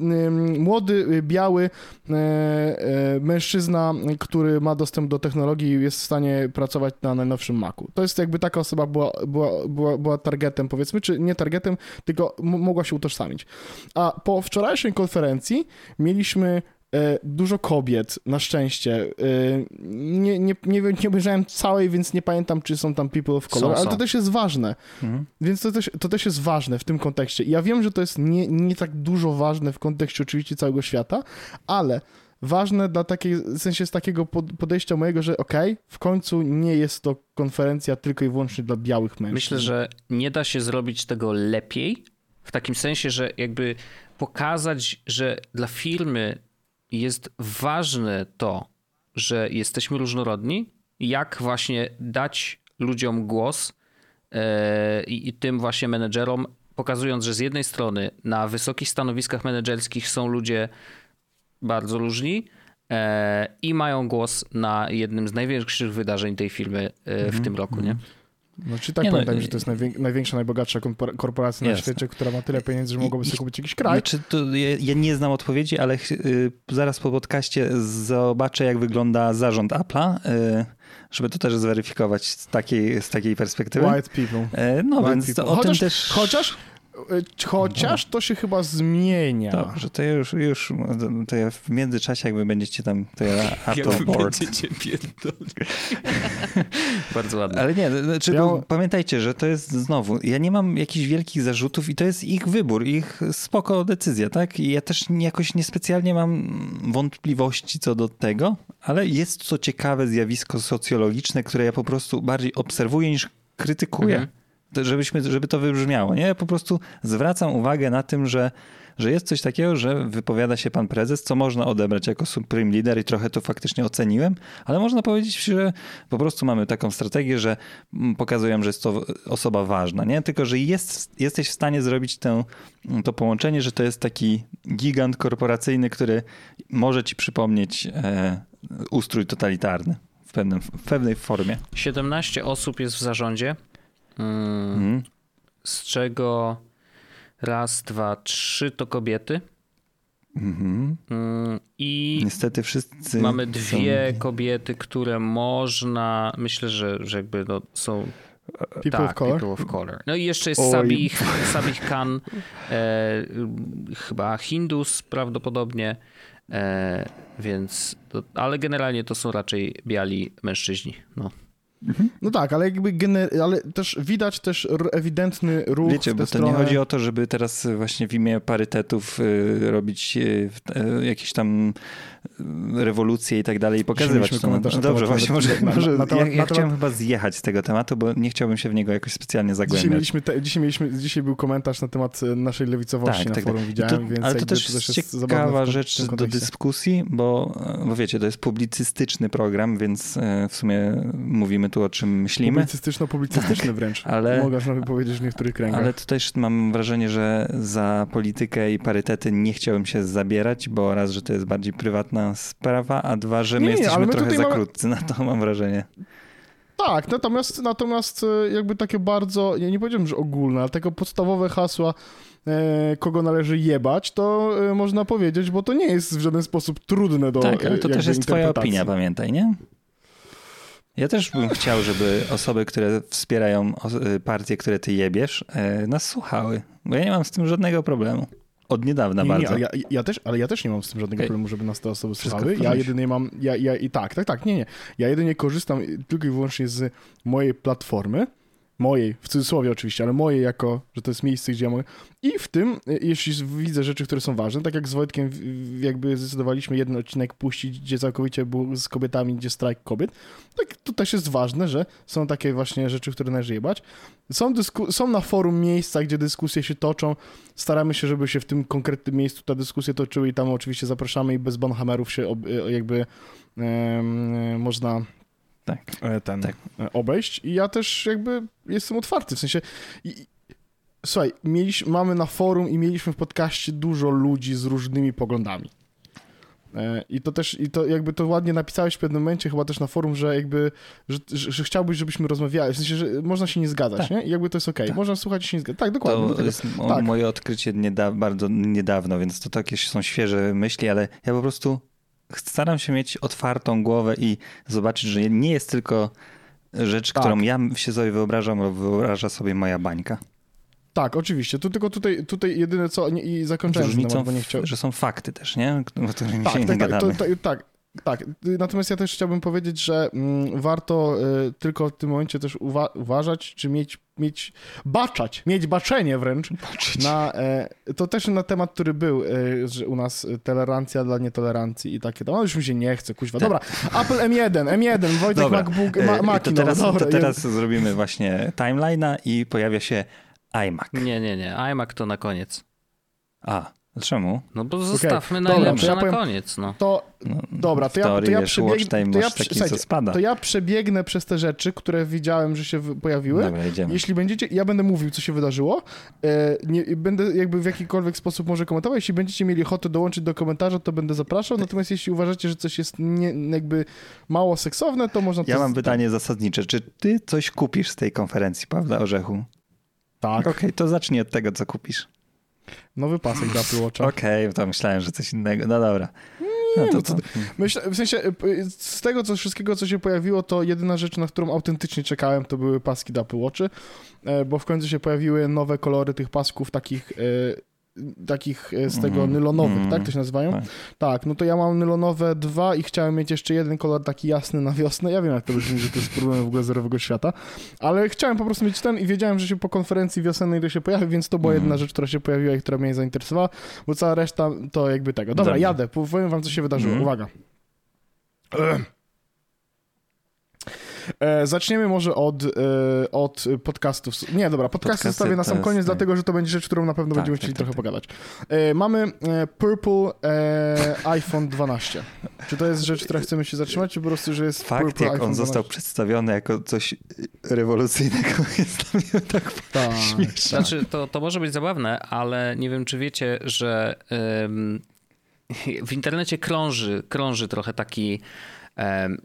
młody, y, biały e, e, mężczyzna, który ma dostęp do technologii i jest w stanie pracować na najnowszym Macu. To jest jakby taka osoba była, była, była, była targetem, powiedzmy, czy nie targetem, tylko mogła się utożsamić. A po wczorajszej konferencji mieliśmy e, dużo kobiet, na szczęście. E, nie, nie, nie, nie obejrzałem całej, więc nie pamiętam, czy są tam people of color, Są, ale to są. też jest ważne. Mhm. Więc to też, to też jest ważne w tym kontekście. I ja wiem, że to jest nie, nie tak dużo ważne w kontekście oczywiście całego świata, ale ważne dla takiej, w sensie z takiego pod- podejścia mojego, że okej, w końcu nie jest to konferencja tylko i wyłącznie dla białych mężczyzn. Myślę, że nie da się zrobić tego lepiej, w takim sensie, że jakby pokazać, że dla firmy jest ważne to, że jesteśmy różnorodni, jak właśnie dać ludziom głos e, i, i tym właśnie menedżerom pokazując, że z jednej strony na wysokich stanowiskach menedżerskich są ludzie bardzo różni e, i mają głos na jednym z największych wydarzeń tej firmy e, w tym roku, nie? No, czy tak Nie no, pamiętam, y- że to jest najwię- największa, najbogatsza korpor- korporacja na Jasne. świecie, która ma tyle pieniędzy, że mogłaby sobie kupić jakiś kraj. Znaczy, to ja, ja nie znam odpowiedzi, ale y, zaraz po podcaście zobaczę, jak wygląda zarząd Apple'a, y, żeby to też zweryfikować z takiej, z takiej perspektywy. White people. No White więc people. to, o chociaż, tym też... Chociaż, chociaż to się chyba zmienia. Dobrze, to ja już, już to ja w międzyczasie jakby będziecie tam, to ja Apple Board. Bardzo ładnie. Ale nie, znaczy, Ja- bo pamiętajcie, że to jest znowu, ja nie mam jakichś wielkich zarzutów i to jest ich wybór, ich spoko decyzja, tak? I ja też nie- jakoś niespecjalnie mam wątpliwości co do tego, ale jest to ciekawe zjawisko socjologiczne, które ja po prostu bardziej obserwuję niż krytykuję. Mhm. Żebyśmy, żeby to wybrzmiało, nie? Ja po prostu zwracam uwagę na tym, że że jest coś takiego, że wypowiada się pan prezes, co można odebrać jako supreme leader i trochę to faktycznie oceniłem, ale można powiedzieć, że po prostu mamy taką strategię, że mm, pokazują, że jest to osoba ważna, nie? Tylko, że jest, jesteś w stanie zrobić tę, to połączenie, że to jest taki gigant korporacyjny, który może ci przypomnieć e, ustrój totalitarny w, pewnym, w pewnej formie. 17 osób jest w zarządzie, mm, Mhm. z czego raz, dwa, trzy to kobiety. Mhm. Mm, I Niestety wszyscy mamy są- dwie kobiety, które można, myślę, że, że jakby no, są People tak, of color. People of color. No i jeszcze jest Oj. Sabih, Sabih Khan, e, chyba Hindus prawdopodobnie, e, więc, to, ale generalnie to są raczej biali mężczyźni. No. No tak, ale jakby gener- ale też widać też ewidentny ruch Wiecie, bo to stronę. nie chodzi o to, żeby teraz właśnie w imię parytetów y, robić y, y, jakieś tam rewolucje i tak dalej i pokazywać to. na Dobrze, właśnie może, na- na- może na temat- ja, ja na chciałem temat- chyba zjechać z tego tematu, bo nie chciałbym się w niego jakoś specjalnie Dzisiaj zagłębiać. mieliśmy, te, dzisiaj mieliśmy, dzisiaj był komentarz na temat e, naszej lewicowości Tak, na tak, forum, tak. Widziałem, to, więc ale to jakby też jest ciekawa w rzecz w do dyskusji, bo, bo wiecie, to jest publicystyczny program, więc e, w sumie mówimy tu o czym myślimy. Publicystyczno-publicystyczny wręcz. ale- Można by powiedzieć w niektórych kręgach. Ale to też mam wrażenie, że za politykę i parytety nie chciałbym się zabierać, bo raz, że to jest bardziej prywatna sprawa, a dwa, że my Nie, jesteśmy my trochę za mamy- krótcy na to, mam wrażenie. Tak, natomiast, natomiast e, jakby takie bardzo, ja nie powiedziałem, że ogólne, ale takie podstawowe hasła, e, kogo należy jebać, to e, można powiedzieć, bo to nie jest w żaden sposób trudne do tak, ale to też jest twoja opinia, pamiętaj, nie? Ja też bym chciał, żeby osoby, które wspierają partie, które ty jebiesz, nas słuchały, bo ja nie mam z tym żadnego problemu. Od niedawna Nie, nie, bardzo. ale ja, ja, też, ale ja też nie mam z tym żadnego Okej. problemu, żeby nas te osoby słuchały. Ja jedynie mam, ja, ja i tak, tak, tak, nie, nie. Ja jedynie korzystam tylko i wyłącznie z mojej platformy, mojej, w cudzysłowie oczywiście, ale mojej jako, że to jest miejsce, gdzie ja mogę. I w tym, y, jeśli widzę rzeczy, które są ważne, tak jak z Wojtkiem jakby zdecydowaliśmy jeden odcinek puścić, gdzie całkowicie był z kobietami, gdzie strajk kobiet, tak to też jest ważne, że są takie właśnie rzeczy, które należy jebać. Są, dysku- są na forum miejsca, gdzie dyskusje się toczą, staramy się, żeby się w tym konkretnym miejscu te dyskusje toczyły i tam oczywiście zapraszamy i bez banhamerów się ob, e, jakby em, można Tak. e, ten Tak. e, obejść i ja też jakby jestem otwarty, w sensie i, słuchaj, mieliśmy, mamy na forum i mieliśmy w podcaście dużo ludzi z różnymi poglądami. E, I to też, i to jakby to ładnie napisałeś w pewnym momencie chyba też na forum, że jakby, że, że, że chciałbyś, żebyśmy rozmawiali, w sensie, że można się nie zgadzać, Tak. nie? I jakby to jest okej, Tak. można słuchać i się nie zgadzać. Tak, dokładnie. To jest tak. moje odkrycie nieda- bardzo niedawno, więc to takie są świeże myśli, ale ja po prostu staram się mieć otwartą głowę i zobaczyć, że nie jest tylko rzecz, Tak. którą ja się sobie wyobrażam, lub wyobraża sobie moja bańka. Tak, oczywiście. Tu tylko tutaj, tutaj jedyne co, nie, i zakończałem różnicą, temat, bo nie chciałem. że są fakty też, nie? O których Tak, się nie tak, tak, to, gadamy. to, tak, tak. Natomiast ja też chciałbym powiedzieć, że mm, warto y, tylko w tym momencie też uwa- uważać, czy mieć, mieć, baczać, mieć baczenie wręcz na, e, to też na temat, który był, e, że u nas e, tolerancja dla nietolerancji i takie, no już mi się nie chce, kuźwa. Tak. Dobra, Apple M1, M1, Wojtek Dobra, MacBook, ma, to teraz, no, dobra, to teraz zrobimy właśnie timeline'a i pojawia się iMac. Nie, nie, nie. iMac to na koniec. A, Czemu? No bo zostawmy Dobra, najlepsze to ja na koniec. No. To No, dobra, to ja, to ja przebiegnę. To ja, taki, to ja przebiegnę przez te rzeczy, które widziałem, że się pojawiły. Dobra, idziemy. Jeśli będziecie, ja będę mówił, co się wydarzyło. E, nie, będę jakby w jakikolwiek sposób może komentował. Jeśli będziecie mieli ochotę dołączyć do komentarza, to będę zapraszał. Natomiast jeśli uważacie, że coś jest nie, jakby mało seksowne, to można to... Ja mam z- pytanie zasadnicze. Czy ty coś kupisz z tej konferencji, Pawła Orzechu? Tak, Okej, to zacznij od tego, co kupisz. Nowy pasek do Apple Watcha. Okej, to myślałem, że coś innego. No dobra. No to, no to, Myślę, w sensie y, y, z tego co, wszystkiego, co się pojawiło, to jedyna rzecz, na którą autentycznie czekałem, to były paski do Apple Watchy, e, bo w końcu się pojawiły nowe kolory tych pasków, takich, e, takich e, z tego Mhm, nylonowych, mhm. tak to się nazywają? Tak. Tak, no to ja mam nylonowe dwa i chciałem mieć jeszcze jeden kolor taki jasny na wiosnę. Ja wiem, jak to brzmi, że to jest problem w ogóle zerowego świata, ale chciałem po prostu mieć ten i wiedziałem, że się po konferencji wiosennej to się pojawi, więc to była Mhm. jedna rzecz, która się pojawiła i która mnie zainteresowała, bo cała reszta to jakby tego. Dobra, jadę, powiem wam, co się wydarzyło. Mhm. Uwaga. E, zaczniemy może od, e, od podcastów. Nie, dobra, podcasty Podcasty zostawię na sam koniec, tak. dlatego że to będzie rzecz, którą na pewno Tak, będziemy tak, chcieli tak, trochę tak. pogadać. E, mamy e, Purple e, iPhone 12. Czy to jest rzecz, która chcemy się zatrzymać, czy po prostu, że jest Fakt, Purple jak iPhone on został 12? przedstawiony jako coś rewolucyjnego, jest dla mnie tak Tak. śmieszne. Znaczy, to, to może być zabawne, ale nie wiem, czy wiecie, że ym, w internecie krąży, krąży trochę taki.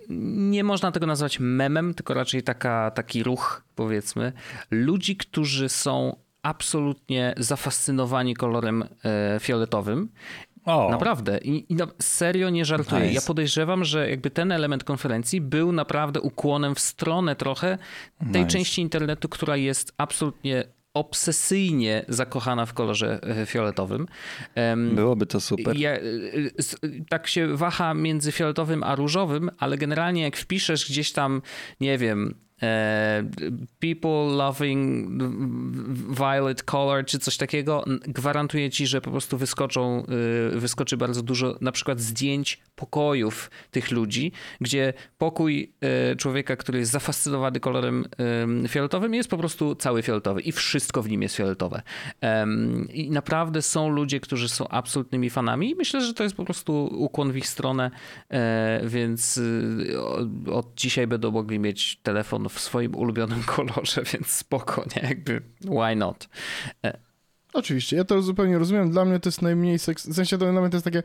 Nie można tego nazwać memem, tylko raczej taka, taki ruch, powiedzmy, ludzi, którzy są absolutnie zafascynowani kolorem e, fioletowym. O, Naprawdę. I, i no, serio nie żartuję. Nice. Ja podejrzewam, że jakby ten element konferencji był naprawdę ukłonem w stronę trochę tej Nice. części internetu, która jest absolutnie obsesyjnie zakochana w kolorze e, fioletowym. Byłoby to super. ja, y, s- tak się waha między fioletowym a różowym, ale generalnie jak wpiszesz gdzieś tam, nie wiem, e, people loving violet color czy coś takiego, gwarantuję ci, że po prostu wyskoczą, y, wyskoczy bardzo dużo na przykład zdjęć pokojów tych ludzi, gdzie pokój y, człowieka, który jest zafascynowany kolorem ym, fioletowym jest po prostu cały fioletowy i wszystko w nim jest fioletowe. I naprawdę są ludzie, którzy są absolutnymi fanami i myślę, że to jest po prostu ukłon w ich stronę, e, więc y, od dzisiaj będą mogli mieć telefon w swoim ulubionym kolorze, więc spoko, nie? Jakby why not? Oczywiście, ja to zupełnie rozumiem. Dla mnie to jest najmniej seks... W sensie to dla mnie to jest takie...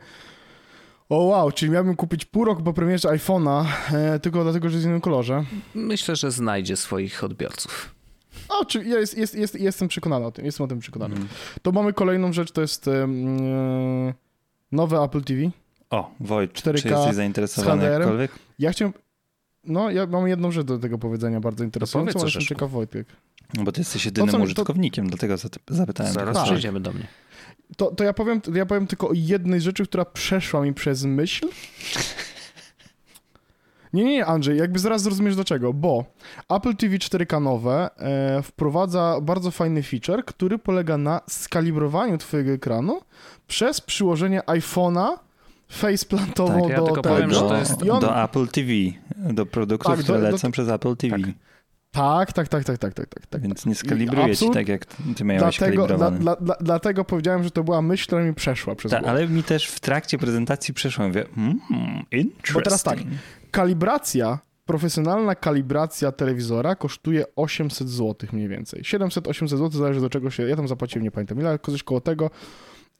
O wow, czyli miałbym kupić pół roku po premierze iPhone'a e, tylko dlatego, że jest w innym kolorze. Myślę, że znajdzie swoich odbiorców. O, czy ja jest, jest, jest, jestem przekonany o tym, jestem o tym przekonany. Mhm. To mamy kolejną rzecz, to jest e, nowe Apple TV. O, Wojt, 4K czy jesteś zainteresowany jakkolwiek? Ja chciałem... No, ja mam jedną rzecz do tego powiedzenia bardzo interesującą, powiedz, ale jestem ciekaw Wojtek. No bo ty jesteś jedynym co to- użytkownikiem, dlatego zat- zapytałem. Zaraz tylko. przejdziemy do mnie. To, to, ja powiem, to ja powiem tylko o jednej rzeczy, która przeszła mi przez myśl. Nie, nie, nie, Andrzej, jakby zaraz zrozumiesz dlaczego, bo Apple TV 4K nowe e, wprowadza bardzo fajny feature, który polega na skalibrowaniu twojego ekranu przez przyłożenie iPhone'a faceplantową Tak, ja do tylko tego. powiem, że to do, jest- on- do Apple TV, do produktów, Tak, do- które do- lecą przez Apple TV. Tak, tak, tak, tak, tak, tak, tak, tak. Więc nie skalibruje ci tak, jak ty miałeś Dlatego, dla, dla, dla, dlatego powiedziałem, że to była myśl, która mi przeszła przez Tak, głowę. ale mi też w trakcie prezentacji przeszło, mówię, mm, interesting. Bo teraz tak, kalibracja, profesjonalna kalibracja telewizora kosztuje 800 zł mniej więcej. 700-800 zł, zależy do czego się, ja tam zapłaciłem, nie pamiętam ile, ale coś koło tego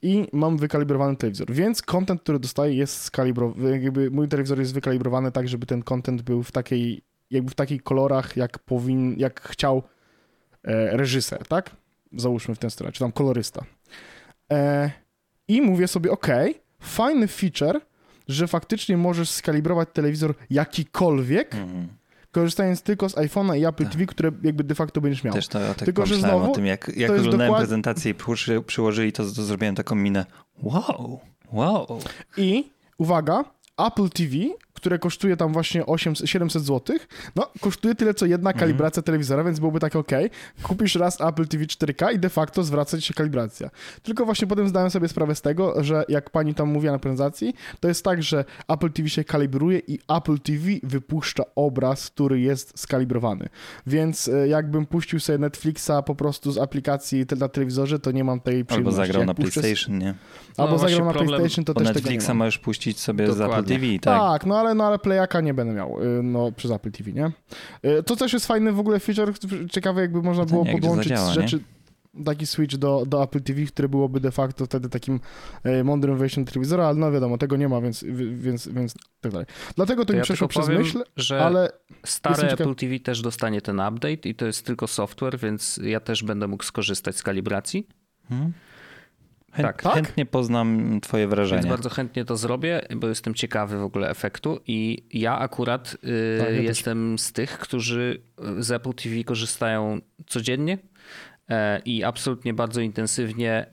i mam wykalibrowany telewizor, więc content, który dostaję jest skalibrowany, mój telewizor jest wykalibrowany tak, żeby ten content był w takiej, jakby w takich kolorach, jak powin, jak chciał e, reżyser, tak? Załóżmy w tę stronę, czy tam kolorysta. E, I mówię sobie, ok, fajny feature, że faktycznie możesz skalibrować telewizor jakikolwiek, Mhm. Korzystając tylko z iPhone'a i Apple Tak. TV, które jakby de facto będziesz miał. Też to ja tak Tylko, że znowu o tym, jak, jak oglądałem dokład- prezentację i przy, przyłożyli to, to zrobiłem taką minę. Wow, wow. I uwaga, Apple TV, które kosztuje tam właśnie 800, 700 zł, no kosztuje tyle co jedna Mhm. kalibracja telewizora, więc byłoby tak ok, kupisz raz Apple TV 4K i de facto zwraca ci się kalibracja. Tylko właśnie potem zdałem sobie sprawę z tego, że jak pani tam mówiła na prezentacji, to jest tak, że Apple TV się kalibruje i Apple TV wypuszcza obraz, który jest skalibrowany. Więc e, jakbym puścił sobie Netflixa po prostu z aplikacji na telewizorze, to nie mam tej Albo przyjemności. zagrał Jak na puszczę- PlayStation, nie? Albo No zagrał na problem- PlayStation, to też tego Netflixa nie mam. możesz puścić sobie z Apple Dokładnie. TV, Tak, tak? no ale, no ale playaka nie będę miał y, no, przez Apple TV, nie? Y, To też jest fajny w ogóle feature, ciekawe jakby można było Pytanie, podłączyć zadziała, rzeczy, taki switch do, do Apple TV, który byłoby de facto wtedy takim y, mądrym wejściem do telewizora, ale no wiadomo, tego nie ma, więc, wi- więc, więc tak dalej. Dlatego to, To mi ja przeszło przez powiem, myśl, że ale stare Apple TV też dostanie ten update i to jest tylko software, więc ja też będę mógł skorzystać z kalibracji. Hmm? Chę- Tak. Tak? Chętnie poznam twoje Więc wrażenia. bardzo chętnie to zrobię, bo jestem ciekawy w ogóle efektu i ja akurat y, Tak, ja jestem z tych, którzy z Apple TV korzystają codziennie e, i absolutnie bardzo intensywnie.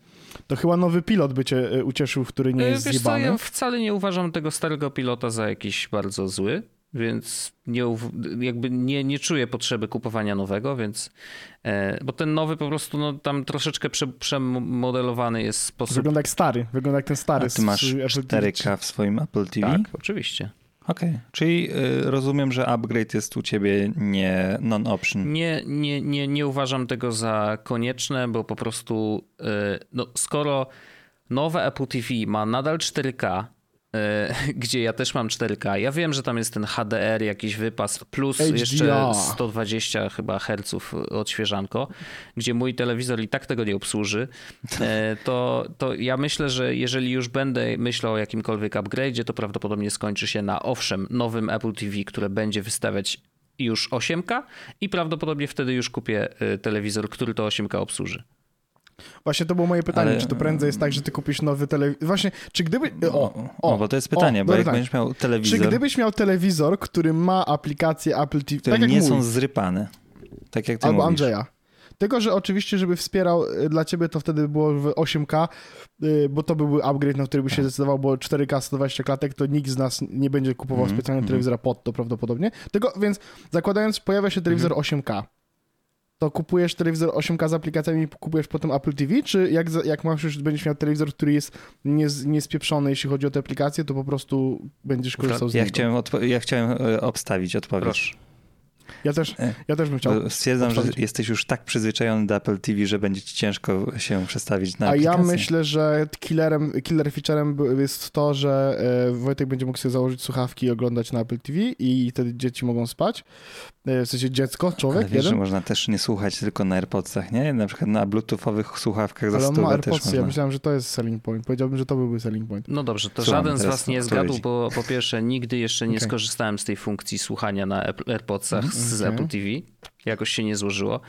to chyba nowy pilot by cię y, ucieszył, który nie E, jest Wiesz co, zjebany. ja wcale nie uważam tego starego pilota za jakiś bardzo zły, więc nie, jakby nie, nie czuję potrzeby kupowania nowego, więc e, bo ten nowy po prostu no, tam troszeczkę prze, przemodelowany jest sposób. Wygląda jak stary, wygląda jak ten stary. A ty masz z Apple TV. 4K w swoim Apple TV? Tak, oczywiście. Okej, czyli y, rozumiem, że upgrade jest u ciebie nie non-option. Nie, nie, nie, nie uważam tego za konieczne, bo po prostu y, no, skoro nowe Apple TV ma nadal 4K, y, gdzie ja też mam 4K, ja wiem, że tam jest ten HDR, jakiś wypas, plus HDR. jeszcze 120 chyba herców odświeżanko, gdzie mój telewizor i tak tego nie obsłuży, y, to, to ja myślę, że jeżeli już będę myślał o jakimkolwiek upgrade'zie, to prawdopodobnie skończy się na owszem nowym Apple TV, które będzie wystawiać już 8K i prawdopodobnie wtedy już kupię y, telewizor, który to 8K obsłuży. Właśnie to było moje pytanie, Ale- czy to prędzej jest tak, że ty kupisz nowy telewizor... Właśnie, czy gdyby... O, O, o, bo to jest pytanie, o, bo jak pytanie. będziesz miał Czy telewizor, gdybyś miał telewizor, który ma aplikację Apple TV, które tak nie mój, są zrypane, tak jak ty albo mówisz. Andrzeja. Tylko, że oczywiście, żeby wspierał y, dla ciebie, to wtedy było w 8K, y, bo to byłby upgrade, na który by się Tak. zdecydował, bo 4K 120 klatek, to nikt z nas nie będzie kupował Mhm, specjalnie mhm. telewizora pod to prawdopodobnie. Tylko, więc zakładając, pojawia się telewizor Mhm. 8K, to kupujesz telewizor 8K z aplikacjami i kupujesz potem Apple TV, czy jak, jak masz już, będziesz miał telewizor, który jest nies- niespieprzony, jeśli chodzi o te aplikacje, to po prostu będziesz korzystał z Ja niego. chciałem, ja chciałem e, obstawić odpowiedź. Proszę. Ja też, E, ja też bym chciał. Stwierdzam, że jesteś już tak przyzwyczajony do Apple TV, że będzie ci ciężko się przestawić na A ja aplikację. myślę, że killerem, killer featurem jest to, że e, Wojtek będzie mógł sobie założyć słuchawki i oglądać na Apple TV i wtedy dzieci mogą spać. E, W sensie dziecko, Ale człowiek, wiesz, że jeden. można też nie słuchać tylko na AirPodsach, nie? Na przykład na bluetoothowych słuchawkach za Ale on ma też ja myślałem, że to jest selling point. Powiedziałbym, że to byłby selling point. No dobrze, to Słucham żaden z was nie zgadł, bo po pierwsze nigdy jeszcze nie Okej. skorzystałem z tej funkcji słuchania na AirPodsach z Okej. Apple TV. Jakoś się nie złożyło.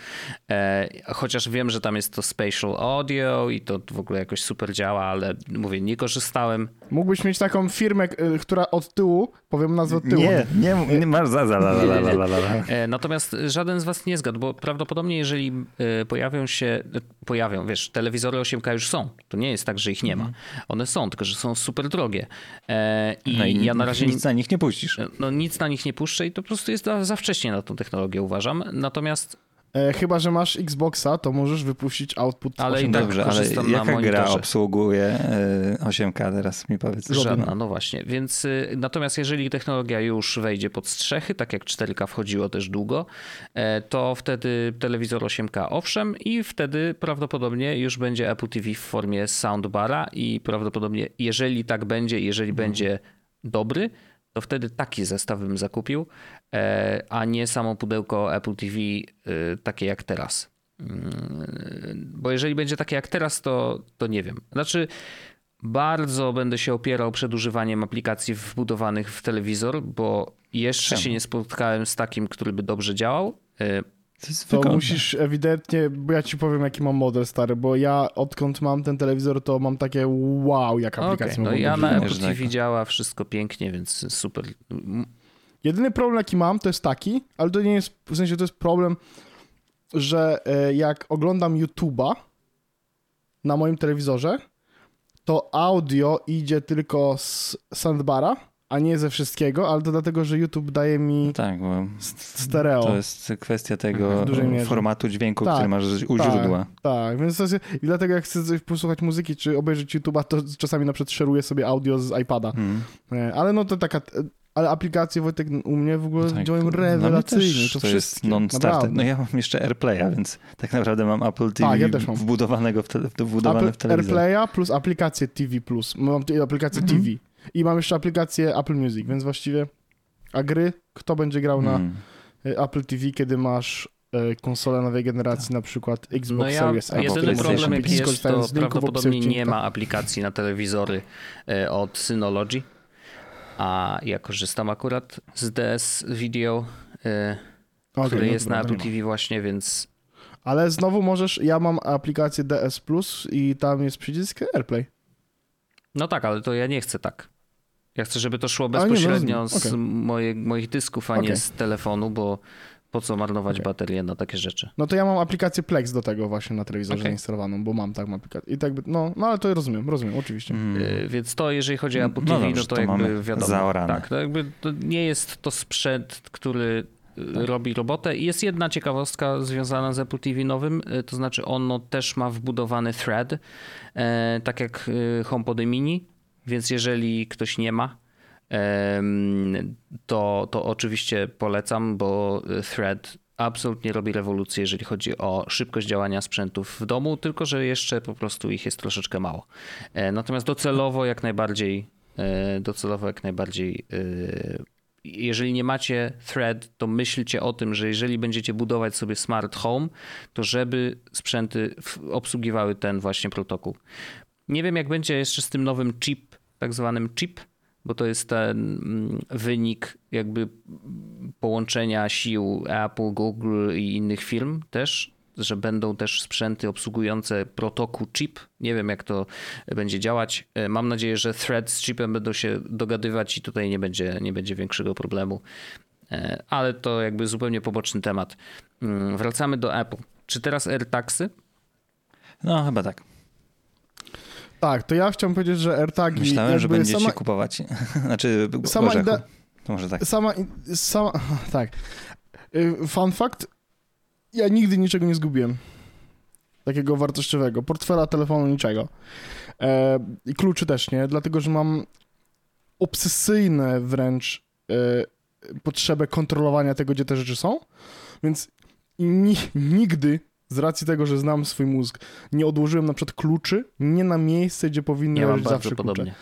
E, chociaż wiem, że tam jest to spatial audio i to w ogóle jakoś super działa, ale mówię, nie korzystałem. Mógłbyś mieć taką firmę, e, która od tyłu, powiem nazwę od tyłu. Nie, nie, nie masz za, za, la, la, la, la, la, la. E, Natomiast żaden z was nie zgadł, bo prawdopodobnie jeżeli e, pojawią się, e, pojawią, wiesz, telewizory 8K już są. To nie jest tak, że ich nie ma. One są, tylko że są super drogie. E, I, No i ja na razie nic na nich nie puścisz. no, nic na nich nie puszczę i to po prostu jest za, za wcześnie na tą technologię, uważam. Natomiast E, chyba, że masz Xboxa, to możesz wypuścić output Ale i 8K. tak Dobrze, ale korzystam na jaka gra obsługuje e, 8K teraz mi powiedz? Żadna. no właśnie. Więc y, natomiast jeżeli technologia już wejdzie pod strzechy, tak jak 4K wchodziło też długo, e, to wtedy telewizor 8K owszem i wtedy prawdopodobnie już będzie Apple TV w formie soundbara i prawdopodobnie jeżeli tak będzie, jeżeli Mhm. będzie dobry, to wtedy taki zestaw bym zakupił, e, a nie samo pudełko Apple TV y, takie jak teraz. Mm, Bo jeżeli będzie takie jak teraz, to, to nie wiem. Znaczy, bardzo będę się opierał przed używaniem aplikacji wbudowanych w telewizor, bo jeszcze Czemu? się nie spotkałem z takim, który by dobrze działał. E, To jest To musisz ewidentnie, bo ja ci powiem, jaki mam model stary, bo ja odkąd mam ten telewizor, to mam takie wow, jak Okej, aplikacje no ja na. Apple TV działa wszystko pięknie, więc super. Jedyny problem, jaki mam, to jest taki, ale to nie jest, w sensie to jest problem, że e, jak oglądam YouTube'a na moim telewizorze, to audio idzie tylko z soundbara, a nie ze wszystkiego, ale to dlatego, że YouTube daje mi No tak, stereo. to jest kwestia tego formatu dźwięku, Tak, który masz u tak. źródła. Tak, więc jest, i dlatego jak chcę posłuchać muzyki czy obejrzeć YouTube'a, to czasami na przykład szeruję sobie audio z iPada. Mhm. E, Ale no to taka, ale aplikacje Wojtek u mnie w ogóle Tak. działają mnie rewelacyjnie. to to jest wszystkie, non-starter. naprawdę. No ja mam jeszcze AirPlaya, więc tak naprawdę mam Apple TV Tak, ja też mam. wbudowanego w, te, wbudowane w Apple, telewizor. AirPlaya plus aplikację TV+. Plus. Mam aplikację Mhm. TV. I mam jeszcze aplikację Apple Music, więc właściwie a gry, kto będzie grał na Mm. e, Apple TV, kiedy masz e, konsolę nowej generacji, na przykład Xbox No ja, Series X. jedyny problem jaki jest, to w prawdopodobnie nie ma aplikacji na telewizory e, od Synology, a ja korzystam akurat z DS Video, e, Okej, który no jest dobra, na Apple nie. TV właśnie, więc Ale znowu możesz, ja mam aplikację DS Plus i tam jest przycisk AirPlay. no tak, ale to ja nie chcę tak. Ja chcę, żeby to szło A, nie, no, bezpośrednio z Okej. moje, moich dysków, a nie Okej. z telefonu, bo po co marnować Okej. baterię na takie rzeczy. No to ja mam aplikację Plex do tego właśnie na telewizorze zainstalowaną, bo mam taką aplikację. I tak by, no, no ale to rozumiem, rozumiem, oczywiście. Mm. E, Więc to, jeżeli chodzi o No Apple TV, no, dobrze, to, to jakby wiadomo. zaorane. Tak, to jakby to nie jest to sprzęt, który e, Tak. robi robotę. I jest jedna ciekawostka związana z Apple TV nowym, e, to znaczy ono też ma wbudowany thread, e, tak jak e, HomePody Mini, więc jeżeli ktoś nie ma, to, to oczywiście polecam, bo thread absolutnie robi rewolucję, jeżeli chodzi o szybkość działania sprzętów w domu, tylko że jeszcze po prostu ich jest troszeczkę mało. E, Natomiast docelowo jak najbardziej, e, docelowo jak najbardziej, e, jeżeli nie macie thread, to myślcie o tym, że jeżeli będziecie budować sobie smart home, to żeby sprzęty obsługiwały ten właśnie protokół. Nie wiem jak będzie jeszcze z tym nowym chip, tak zwanym chip, bo to jest ten mm, wynik jakby połączenia sił Apple, Google i innych firm też, że będą też sprzęty obsługujące protokół chip. Nie wiem, jak to będzie działać. E, Mam nadzieję, że thread z chipem będą się dogadywać i tutaj nie będzie, nie będzie większego problemu. E, Ale to jakby zupełnie poboczny temat. Mm, Wracamy do Apple. Czy teraz AirTagsy? No chyba tak. Tak, to ja chciałem powiedzieć, że AirTagi Myślałem, że będziecie sama, kupować. Znaczy, sama Orzechu. idea, To może tak. sama, sama, tak. Y, Fun fact, ja nigdy niczego nie zgubiłem. Takiego wartościowego. Portfela, telefonu, niczego. E, I kluczy też nie, dlatego że mam obsesyjne wręcz e, potrzebę kontrolowania tego, gdzie te rzeczy są. Więc ni, nigdy, z racji tego, że znam swój mózg, nie odłożyłem na przykład kluczy nie na miejsce, gdzie powinny Ja leżeć zawsze klucze. podobnie.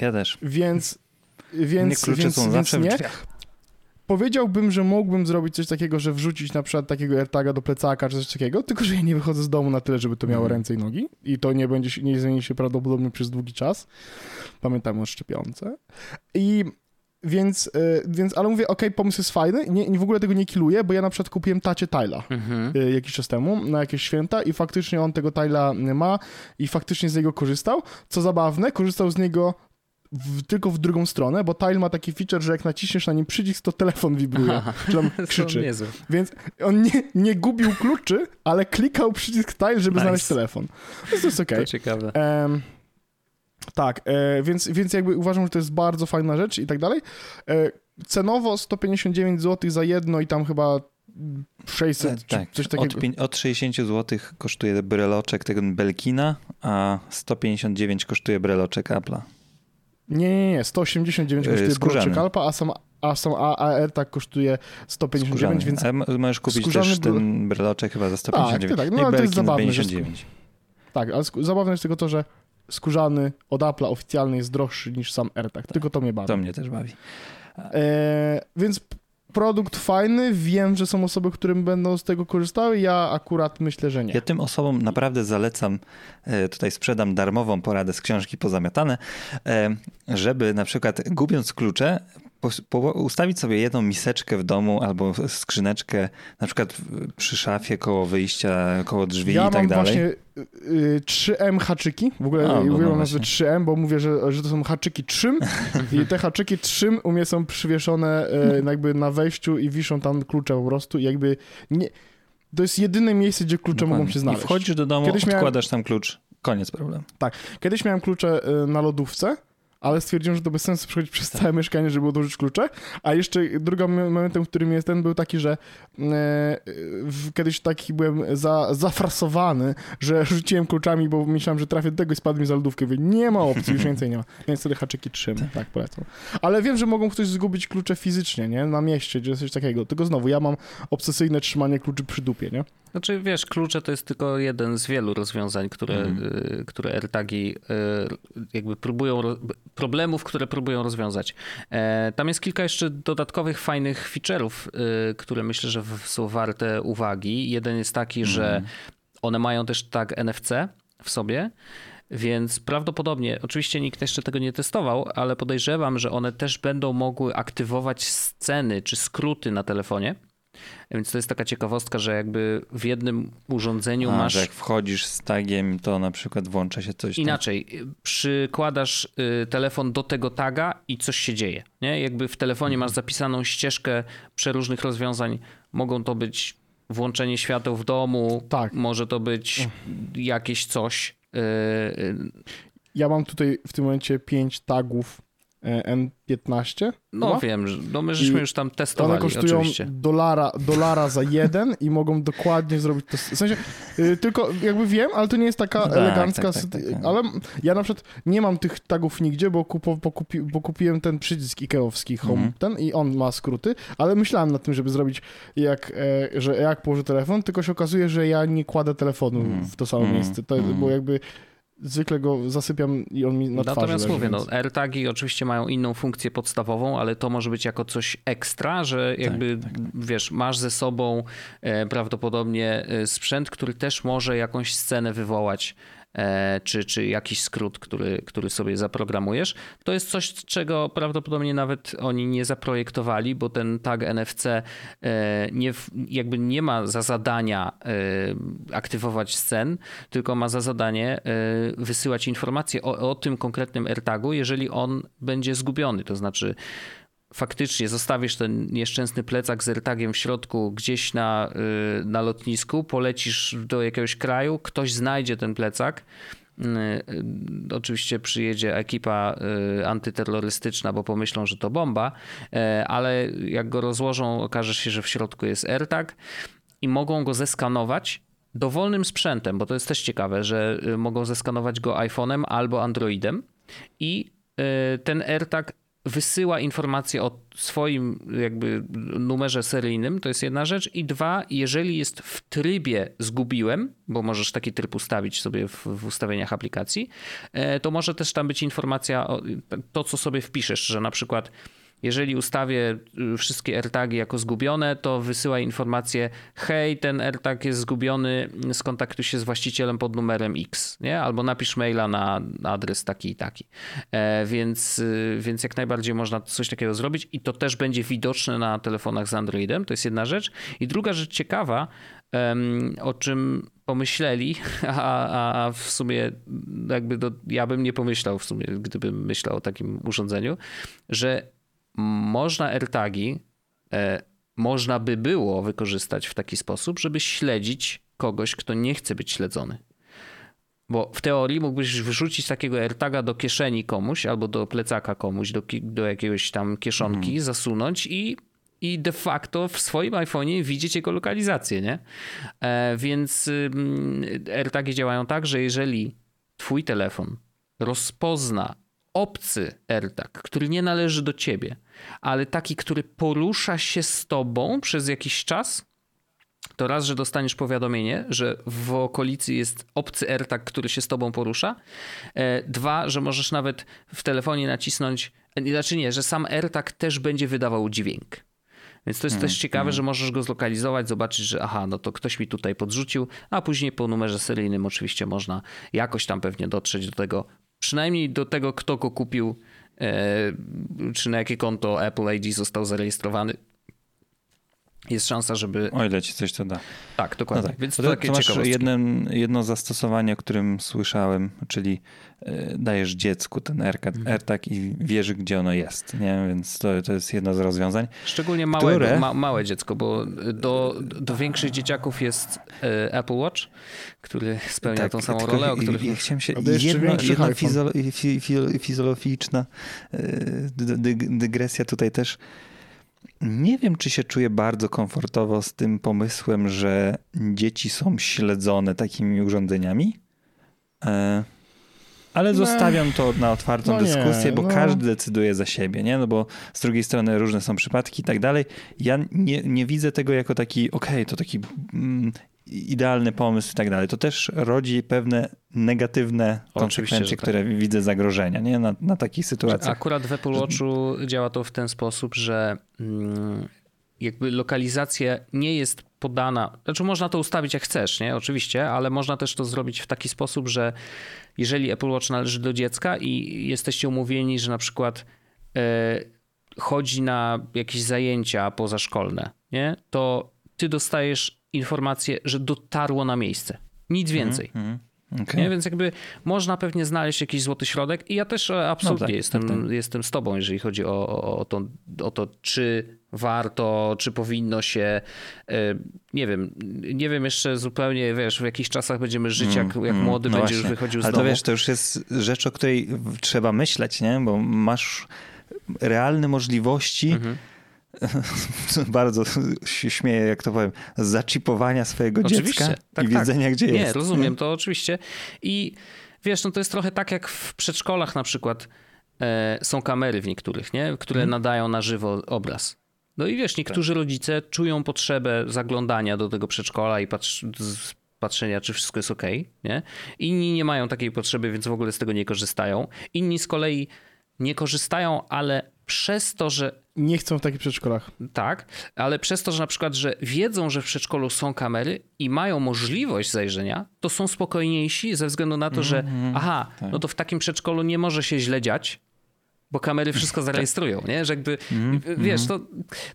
Ja też. Więc, więc, klucze więc, są więc nie. Powiedziałbym, że mógłbym zrobić coś takiego, że wrzucić na przykład takiego AirTaga do plecaka czy coś takiego, tylko że ja nie wychodzę z domu na tyle, żeby to miało Mhm. ręce i nogi i to nie będzie nie zmieni się prawdopodobnie przez długi czas. Pamiętam o szczepionce. I więc, y, więc ale mówię, okej, pomysł jest fajny, nie, nie, w ogóle tego nie kiluję, bo ja na przykład kupiłem tacie Tyla Mhm. y, jakiś czas temu na jakieś święta i faktycznie on tego Tyla ma i faktycznie z niego korzystał. Co zabawne, korzystał z niego w, tylko w drugą stronę, bo Tile ma taki feature, że jak naciśniesz na nim przycisk, to telefon wibruje, czy tam krzyczy. Więc on nie, nie gubił kluczy, ale klikał przycisk Tile, żeby Nice. znaleźć telefon. Więc to jest okej. To ciekawe. Em, tak, e, więc, więc jakby uważam, że to jest bardzo fajna rzecz i tak dalej. E, cenowo 159 zł za jedno i tam chyba 600 czy tak, coś od, takiego. pię- od 60 zł kosztuje breloczek tego Belkina, a 159 kosztuje breloczek Apple'a. Nie, nie, nie, 189 Yy, kosztuje skórzany. Broczek Alpa, a sam, a sam A- AirTag kosztuje 159, więc A m- możesz kupić skórzany też był- ten breloczek chyba za 159. tak, no i ale to jest Belkin za zabawne, że 59. tak, ale zabawne jest tylko to, że skórzany od Apple'a oficjalny jest droższy niż sam AirTag, tylko to mnie bawi. To mnie też bawi. E, więc produkt fajny, wiem, że są osoby, które będą z tego korzystały, ja akurat myślę, że nie. Ja tym osobom naprawdę zalecam, e, tutaj sprzedam darmową poradę z książki Pozamiatane, e, żeby na przykład gubiąc klucze, ustawić sobie jedną miseczkę w domu albo skrzyneczkę na przykład przy szafie koło wyjścia, koło drzwi ja i tak mam dalej. właśnie y, y, 3M haczyki, w ogóle A, no, uwielbiam no nazwę właśnie. 3M, bo mówię, że, że to są haczyki trzym i te haczyki trzym u mnie są przywieszone e, jakby na wejściu i wiszą tam klucze po prostu i jakby nie... To jest jedyne miejsce, gdzie klucze mogą Dokładnie. się znaleźć. I wchodzisz do domu, Kiedyś miałem- odkładasz tam klucz, koniec problemu. Kiedyś miałem klucze y, na lodówce, ale stwierdziłem, że to bez sensu przechodzić przez całe mieszkanie, żeby odłożyć klucze. A jeszcze drugim momentem, w którym jest ten, był taki, że e, w, kiedyś taki byłem za, zafrasowany, że rzuciłem kluczami, bo myślałem, że trafię do tego i spadł mi za lodówkę. Mówię, nie ma opcji, już więcej nie ma. Więc wtedy haczyki trzymam, tak polecam. Ale wiem, że mogą ktoś zgubić klucze fizycznie, nie? Na mieście, czy coś takiego. Tylko znowu, ja mam obsesyjne trzymanie kluczy przy dupie, nie? Znaczy, wiesz, klucze to jest tylko jeden z wielu rozwiązań, które, mm. które AirTagi y, jakby próbują, problemów, które próbują rozwiązać. E, tam jest kilka jeszcze dodatkowych, fajnych feature'ów, y, które myślę, że są warte uwagi. Jeden jest taki, mm. że one mają też tag NFC w sobie, więc prawdopodobnie, oczywiście nikt jeszcze tego nie testował, ale podejrzewam, że one też będą mogły aktywować sceny czy skróty na telefonie więc to jest taka ciekawostka, że jakby w jednym urządzeniu A, masz. Że jak wchodzisz z tagiem, to na przykład włącza się coś. Inaczej, tam... przykładasz y, telefon do tego taga i coś się dzieje. Nie? Jakby w telefonie masz zapisaną ścieżkę przeróżnych rozwiązań. Mogą to być włączenie świateł w domu, tak. może to być jakieś coś. Y, y, ja mam tutaj w tym momencie pięć tagów N15. No chyba? wiem, no my żeśmy I już tam testowali One kosztują oczywiście. Dolara, dolara za jeden i mogą dokładnie zrobić to. W sensie, y, tylko jakby wiem, ale to nie jest taka tak, elegancka, tak, tak, tak, tak, ale ja na przykład nie mam tych tagów nigdzie, bo, kupo, bo, kupi, bo kupiłem ten przycisk Ikeowski Home, mm. ten i on ma skróty, ale myślałem nad tym, żeby zrobić jak, e, że jak położę telefon, tylko się okazuje, że ja nie kładę telefonu mm. w to samo mm. miejsce, to, bo mhm. jakby zwykle go zasypiam i on mi na twarzy Natomiast leży, mówię, więc... no, AirTagi oczywiście mają inną funkcję podstawową, ale to może być jako coś ekstra, że jakby, tak, tak, tak. wiesz, masz ze sobą e, prawdopodobnie e, sprzęt, który też może jakąś scenę wywołać czy, czy jakiś skrót, który, który sobie zaprogramujesz. To jest coś, czego prawdopodobnie nawet oni nie zaprojektowali, bo ten tag NFC e, nie, jakby nie ma za zadania e, aktywować scen, tylko ma za zadanie wysyłać informacje o, o tym konkretnym AirTagu, jeżeli on będzie zgubiony. To znaczy, faktycznie zostawisz ten nieszczęsny plecak z AirTagiem w środku gdzieś na, y, na lotnisku, polecisz do jakiegoś kraju, ktoś znajdzie ten plecak, y, y, Oczywiście przyjedzie ekipa antyterrorystyczna, bo pomyślą, że to bomba, ale jak go rozłożą, okaże się, że w środku jest AirTag i mogą go zeskanować dowolnym sprzętem, bo to jest też ciekawe, że mogą zeskanować go iPhone'em albo Androidem i ten AirTag wysyła informacje o swoim jakby numerze seryjnym, to jest jedna rzecz. I dwa, jeżeli jest w trybie zgubiłem, bo możesz taki tryb ustawić sobie w, w ustawieniach aplikacji, e, to może też tam być informacja o to, co sobie wpiszesz, że na przykład jeżeli ustawię y, wszystkie AirTagi jako zgubione, to wysyła informację: hej, ten AirTag jest zgubiony, skontaktuj się z właścicielem pod numerem X, nie? albo napisz maila na adres taki i taki. E, więc, y, więc jak najbardziej można coś takiego zrobić i to też będzie widoczne na telefonach z Androidem. To jest jedna rzecz. I druga rzecz ciekawa, o czym pomyśleli, a, a w sumie jakby do, ja bym nie pomyślał w sumie, gdybym myślał o takim urządzeniu, że można AirTagi, e, można by było wykorzystać w taki sposób, żeby śledzić kogoś, kto nie chce być śledzony. Bo w teorii mógłbyś wrzucić takiego AirTaga do kieszeni komuś albo do plecaka komuś, do, do jakiegoś tam kieszonki, mm. zasunąć i, i de facto w swoim iPhone'ie widzieć jego lokalizację, nie? E, więc y, AirTagi działają tak, że jeżeli twój telefon rozpozna obcy AirTag, który nie należy do ciebie, ale taki, który porusza się z tobą przez jakiś czas, to raz, że dostaniesz powiadomienie, że w okolicy jest obcy AirTag, który się z tobą porusza. E, dwa, że możesz nawet w telefonie nacisnąć, e, znaczy nie, że sam AirTag też będzie wydawał dźwięk. Więc to jest mm, też ciekawe, mm. że możesz go zlokalizować, zobaczyć, że aha, no to ktoś mi tutaj podrzucił, a później po numerze seryjnym oczywiście można jakoś tam pewnie dotrzeć do tego przynajmniej do tego, kto go kupił, e, czy na jakie konto Apple ID został zarejestrowany. Jest szansa, żeby... O ile ci coś to da. Tak, dokładnie. No tak. Więc to, to, takie to masz jeden, jedno zastosowanie, o którym słyszałem, czyli y, dajesz dziecku ten AirTag, mhm. AirTag i wiesz, gdzie ono jest, nie? Więc to, to jest jedno z rozwiązań. Szczególnie małe, które... ma, małe dziecko, bo do, do większych dzieciaków jest y, Apple Watch, który spełnia tak, tą samą rolę, o której... Ja chciałem się... Jedno, jedna fizolo, fizologiczna y, dygresja tutaj też nie wiem, czy się czuję bardzo komfortowo z tym pomysłem, że dzieci są śledzone takimi urządzeniami. E, ale no. zostawiam to na otwartą no dyskusję, bo no. każdy decyduje za siebie, nie? No bo z drugiej strony różne są przypadki i tak dalej. Ja nie, nie widzę tego jako taki, okej, okay, to taki mm, idealny pomysł i tak dalej. To też rodzi pewne negatywne konsekwencje, tak. które widzę zagrożenia nie? Na, na takich sytuacjach. Akurat w Apple Watchu działa to w ten sposób, że mm, jakby lokalizacja nie jest podana, znaczy można to ustawić jak chcesz, nie? Oczywiście, ale można też to zrobić w taki sposób, że jeżeli Apple Watch należy do dziecka i jesteście umówieni, że na przykład e, chodzi na jakieś zajęcia pozaszkolne, nie? To ty dostajesz informację, że dotarło na miejsce. Nic mhm, więcej. Mm, mm, okay. Nie? Więc jakby można pewnie znaleźć jakiś złoty środek i ja też e, absolutnie no tak, jestem, tak, tak. jestem z tobą, jeżeli chodzi o, o, o, to, o to, czy warto, czy powinno się, e, nie wiem, nie wiem jeszcze zupełnie, wiesz, w jakich czasach będziemy żyć, jak, jak mm, młody no będzie właśnie. już wychodził z Ale domu. to wiesz, to już jest rzecz, o której trzeba myśleć, nie? Bo masz realne możliwości mhm bardzo się śmieję, jak to powiem, zaczipowania swojego oczywiście, dziecka tak, i tak. wiedzenia, tak. gdzie nie, jest. Nie, rozumiem to oczywiście. I wiesz, no to jest trochę tak jak w przedszkolach na przykład e, są kamery w niektórych, nie? które hmm. nadają na żywo obraz. No i wiesz, niektórzy tak. rodzice czują potrzebę zaglądania do tego przedszkola i patrz, patrzenia, czy wszystko jest ok, nie? Inni nie mają takiej potrzeby, więc w ogóle z tego nie korzystają. Inni z kolei nie korzystają, ale przez to, że. Nie chcą w takich przedszkolach. Tak, ale przez to, że na przykład, że wiedzą, że w przedszkolu są kamery i mają możliwość zajrzenia, to są spokojniejsi ze względu na to, że mm -hmm, aha, tak. no to w takim przedszkolu nie może się źle dziać, bo kamery wszystko zarejestrują, nie? Że jakby, mm, wiesz, to,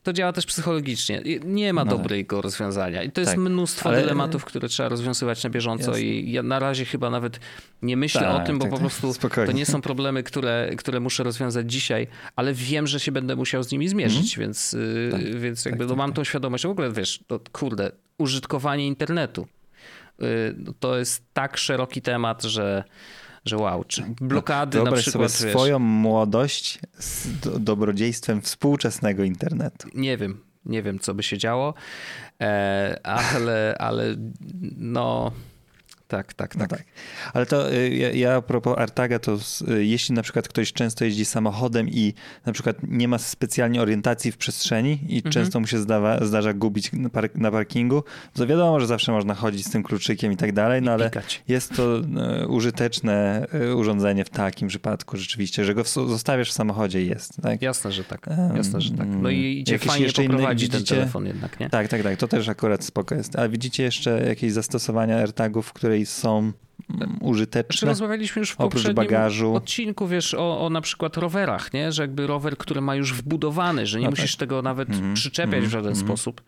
to działa też psychologicznie. Nie ma no tak. dobrego rozwiązania. I to jest tak. mnóstwo Ale... dylematów, które trzeba rozwiązywać na bieżąco Jasne. i ja na razie chyba nawet nie myślę tak, o tym, bo tak, po tak. prostu Spokojnie. to nie są problemy, które, które muszę rozwiązać dzisiaj, ale wiem, że się będę musiał z nimi zmierzyć, mm. więc, y, tak. więc jakby no mam tą świadomość. W ogóle, wiesz, to, kurde, użytkowanie internetu y, to jest tak szeroki temat, że że wow, czy tak. blokady Wyobraź na przykład. sobie swoją wiesz, młodość z dobrodziejstwem współczesnego internetu. Nie wiem, nie wiem co by się działo, e, ale, ale no tak, tak, no tak. tak. Ale to y, ja, ja a propos Artaga, to y, jeśli na przykład ktoś często jeździ samochodem i na przykład nie ma specjalnie orientacji w przestrzeni i mhm. często mu się zdawa, zdarza gubić na, park, na, parkingu, to wiadomo, że zawsze można chodzić z tym kluczykiem i tak dalej, no ale jest to y, użyteczne urządzenie w takim przypadku rzeczywiście, że go zostawiasz w samochodzie i jest. Tak? Jasne, że tak. Jasne, że tak. No i idzie Jakieś fajnie poprowadzi ten telefon jednak, nie? Tak, tak, tak. To też akurat spoko jest. A widzicie jeszcze jakieś zastosowania AirTagów, które której są mm, użyteczne. Znaczy rozmawialiśmy już w poprzednim bagażu. odcinku, wiesz, o, o na przykład rowerach, nie? że jakby rower, który ma już wbudowany, że nie no musisz tak. tego nawet mm -hmm. przyczepiać mm -hmm. w żaden mm -hmm. sposób,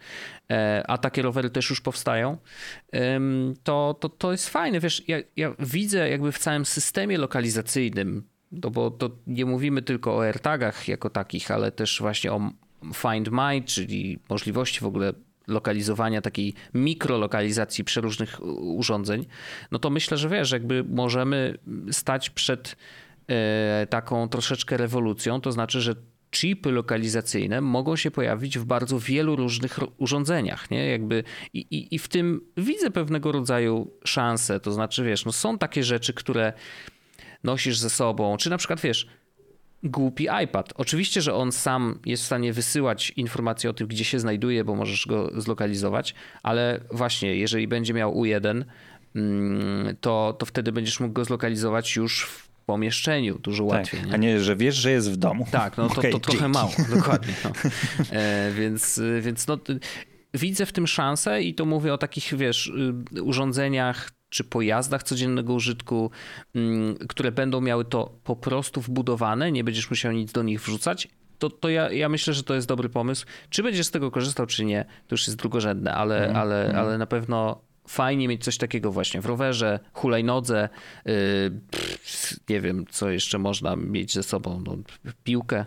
e, a takie rowery też już powstają, to, to, to jest fajne. Wiesz, ja, ja widzę jakby w całym systemie lokalizacyjnym, no bo to nie mówimy tylko o AirTagach jako takich, ale też właśnie o Find My, czyli możliwości w ogóle lokalizowania, takiej mikrolokalizacji przeróżnych urządzeń, no to myślę, że wiesz, jakby możemy stać przed e, taką troszeczkę rewolucją, to znaczy, że chipy lokalizacyjne mogą się pojawić w bardzo wielu różnych urządzeniach, nie? Jakby i, i, i w tym widzę pewnego rodzaju szanse, to znaczy, wiesz, no są takie rzeczy, które nosisz ze sobą, czy na przykład, wiesz, głupi iPad. Oczywiście, że on sam jest w stanie wysyłać informacje o tym, gdzie się znajduje, bo możesz go zlokalizować, ale właśnie, jeżeli będzie miał U1, mm, to, to wtedy będziesz mógł go zlokalizować już w pomieszczeniu dużo tak, łatwiej. Nie? A nie, że wiesz, że jest w domu. Tak, no to, okay, to trochę mało, dokładnie. No. E, więc, więc no, widzę w tym szansę i to mówię o takich, wiesz, y, urządzeniach czy pojazdach codziennego użytku, mm, które będą miały to po prostu wbudowane, nie będziesz musiał nic do nich wrzucać to, to ja, ja myślę, że to jest dobry pomysł. Czy będziesz z tego korzystał, czy nie, to już jest drugorzędne, ale, Mhm, ale, mhm. ale na pewno fajnie mieć coś takiego właśnie w rowerze, hulajnodze, yy, pff, nie wiem, co jeszcze można mieć ze sobą, no, piłkę.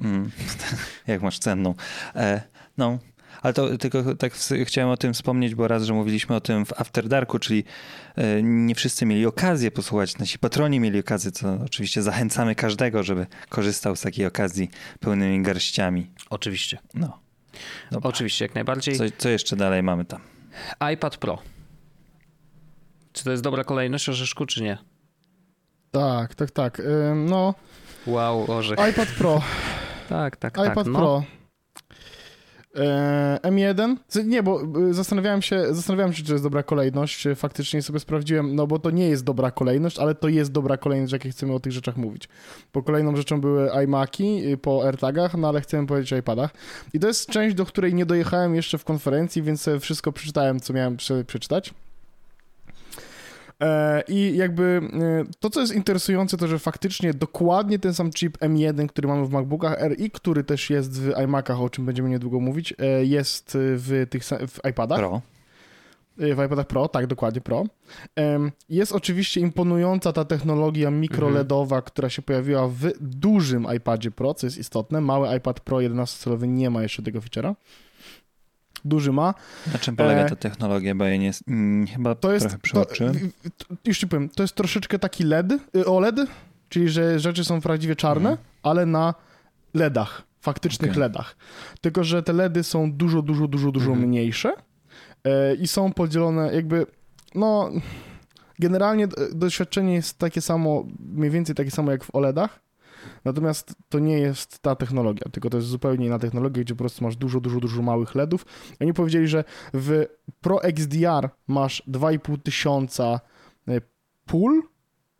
Mm, jak masz cenną. E, no, ale to tylko tak chciałem o tym wspomnieć, bo raz, że mówiliśmy o tym w After Darku, czyli e, nie wszyscy mieli okazję posłuchać, nasi patroni mieli okazję, co oczywiście zachęcamy każdego, żeby korzystał z takiej okazji pełnymi garściami. Oczywiście. No. Dobra. Oczywiście, jak najbardziej. Co, co jeszcze dalej mamy tam? iPad Pro. Czy to jest dobra kolejność, Orzeszku, czy nie? Tak, tak, tak. No, Wow, Orzech. iPad Pro. Tak, tak, tak. iPad no. Pro. E, M1? Z- Nie, bo y, zastanawiałem się, zastanawiałem się, czy jest dobra kolejność. Faktycznie sobie sprawdziłem, no bo to nie jest dobra kolejność, ale to jest dobra kolejność, jak chcemy o tych rzeczach mówić. Bo kolejną rzeczą były iMaki y, po AirTagach, no ale chcemy powiedzieć o iPadach. I to jest część, do której nie dojechałem jeszcze w konferencji, więc wszystko przeczytałem, co miałem prze- przeczytać. E, I jakby e, to, co jest interesujące, to że faktycznie dokładnie ten sam chip M1, który mamy w MacBookach RI, który też jest w iMacach, o czym będziemy niedługo mówić, e, jest w tych w iPadach. Pro. W iPadach Pro, tak, dokładnie Pro. Jest oczywiście imponująca ta technologia mikroLEDowa, która się pojawiła w dużym iPadzie Pro, co jest istotne. Mały iPad Pro 11-calowy nie ma jeszcze tego feature'a. Duży ma. Na czym polega E, ta technologia, bo ja nie, mm, chyba To jest. trochę w- to, już ci powiem, to jest troszeczkę taki LED, y, OLED, czyli że rzeczy są prawdziwie czarne, Mhm. ale na LEDach, faktycznych Okej. LEDach. Tylko, że te LEDy są dużo, dużo, dużo, dużo Mhm. mniejsze e, i są podzielone jakby, no. Generalnie e, doświadczenie jest takie samo, mniej więcej takie samo jak w OLEDach, natomiast to nie jest ta technologia, tylko to jest zupełnie inna technologia, gdzie po prostu masz dużo, dużo, dużo małych LEDów. Oni powiedzieli, że w Pro XDR masz 2,5 tysiąca e, pól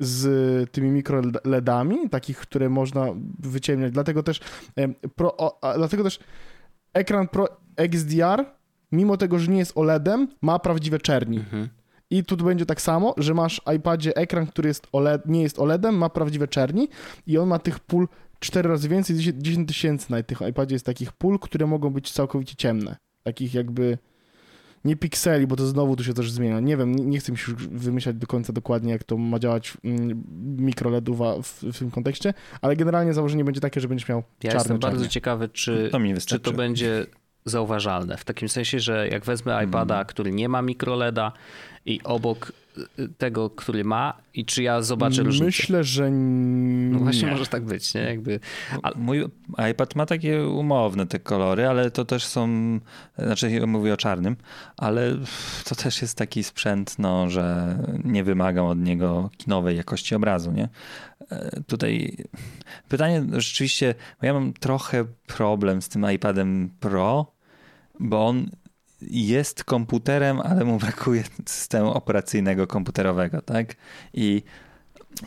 z tymi mikro LEDami, takich, które można wyciemniać. Dlatego też em, Pro, dlatego też ekran Pro XDR, mimo tego, że nie jest OLEDem, ma prawdziwe czerni. Mhm. I tu będzie tak samo, że masz w iPadzie ekran, który jest OLED, nie jest OLEDem, ma prawdziwe czerni i on ma tych pól 4 razy więcej, 10 10 tysięcy na tych iPadzie jest takich pól, które mogą być całkowicie ciemne. Takich jakby nie pikseli, bo to znowu tu się też zmienia. Nie wiem, nie, nie chcę mi się już wymyślać do końca dokładnie, jak to ma działać mm, mikroLEDowa w, w tym kontekście, ale generalnie założenie będzie takie, że będziesz miał Ja czarne jestem bardzo ciekawy, czy, To mi czy to będzie zauważalne. W takim sensie, że jak wezmę iPada, Mhm. który nie ma mikroleda i obok y, tego, który ma i czy ja zobaczę różnicę. Myślę, że No właśnie nie. może tak być, nie? Jakby, ale- Mój iPad ma takie umowne te kolory, ale to też są, znaczy mówię o czarnym, ale to też jest taki sprzęt, no, że nie wymagam od niego kinowej jakości obrazu, nie? E, Tutaj pytanie rzeczywiście, bo ja mam trochę problem z tym iPadem Pro, bo on jest komputerem, ale mu brakuje systemu operacyjnego komputerowego, tak? I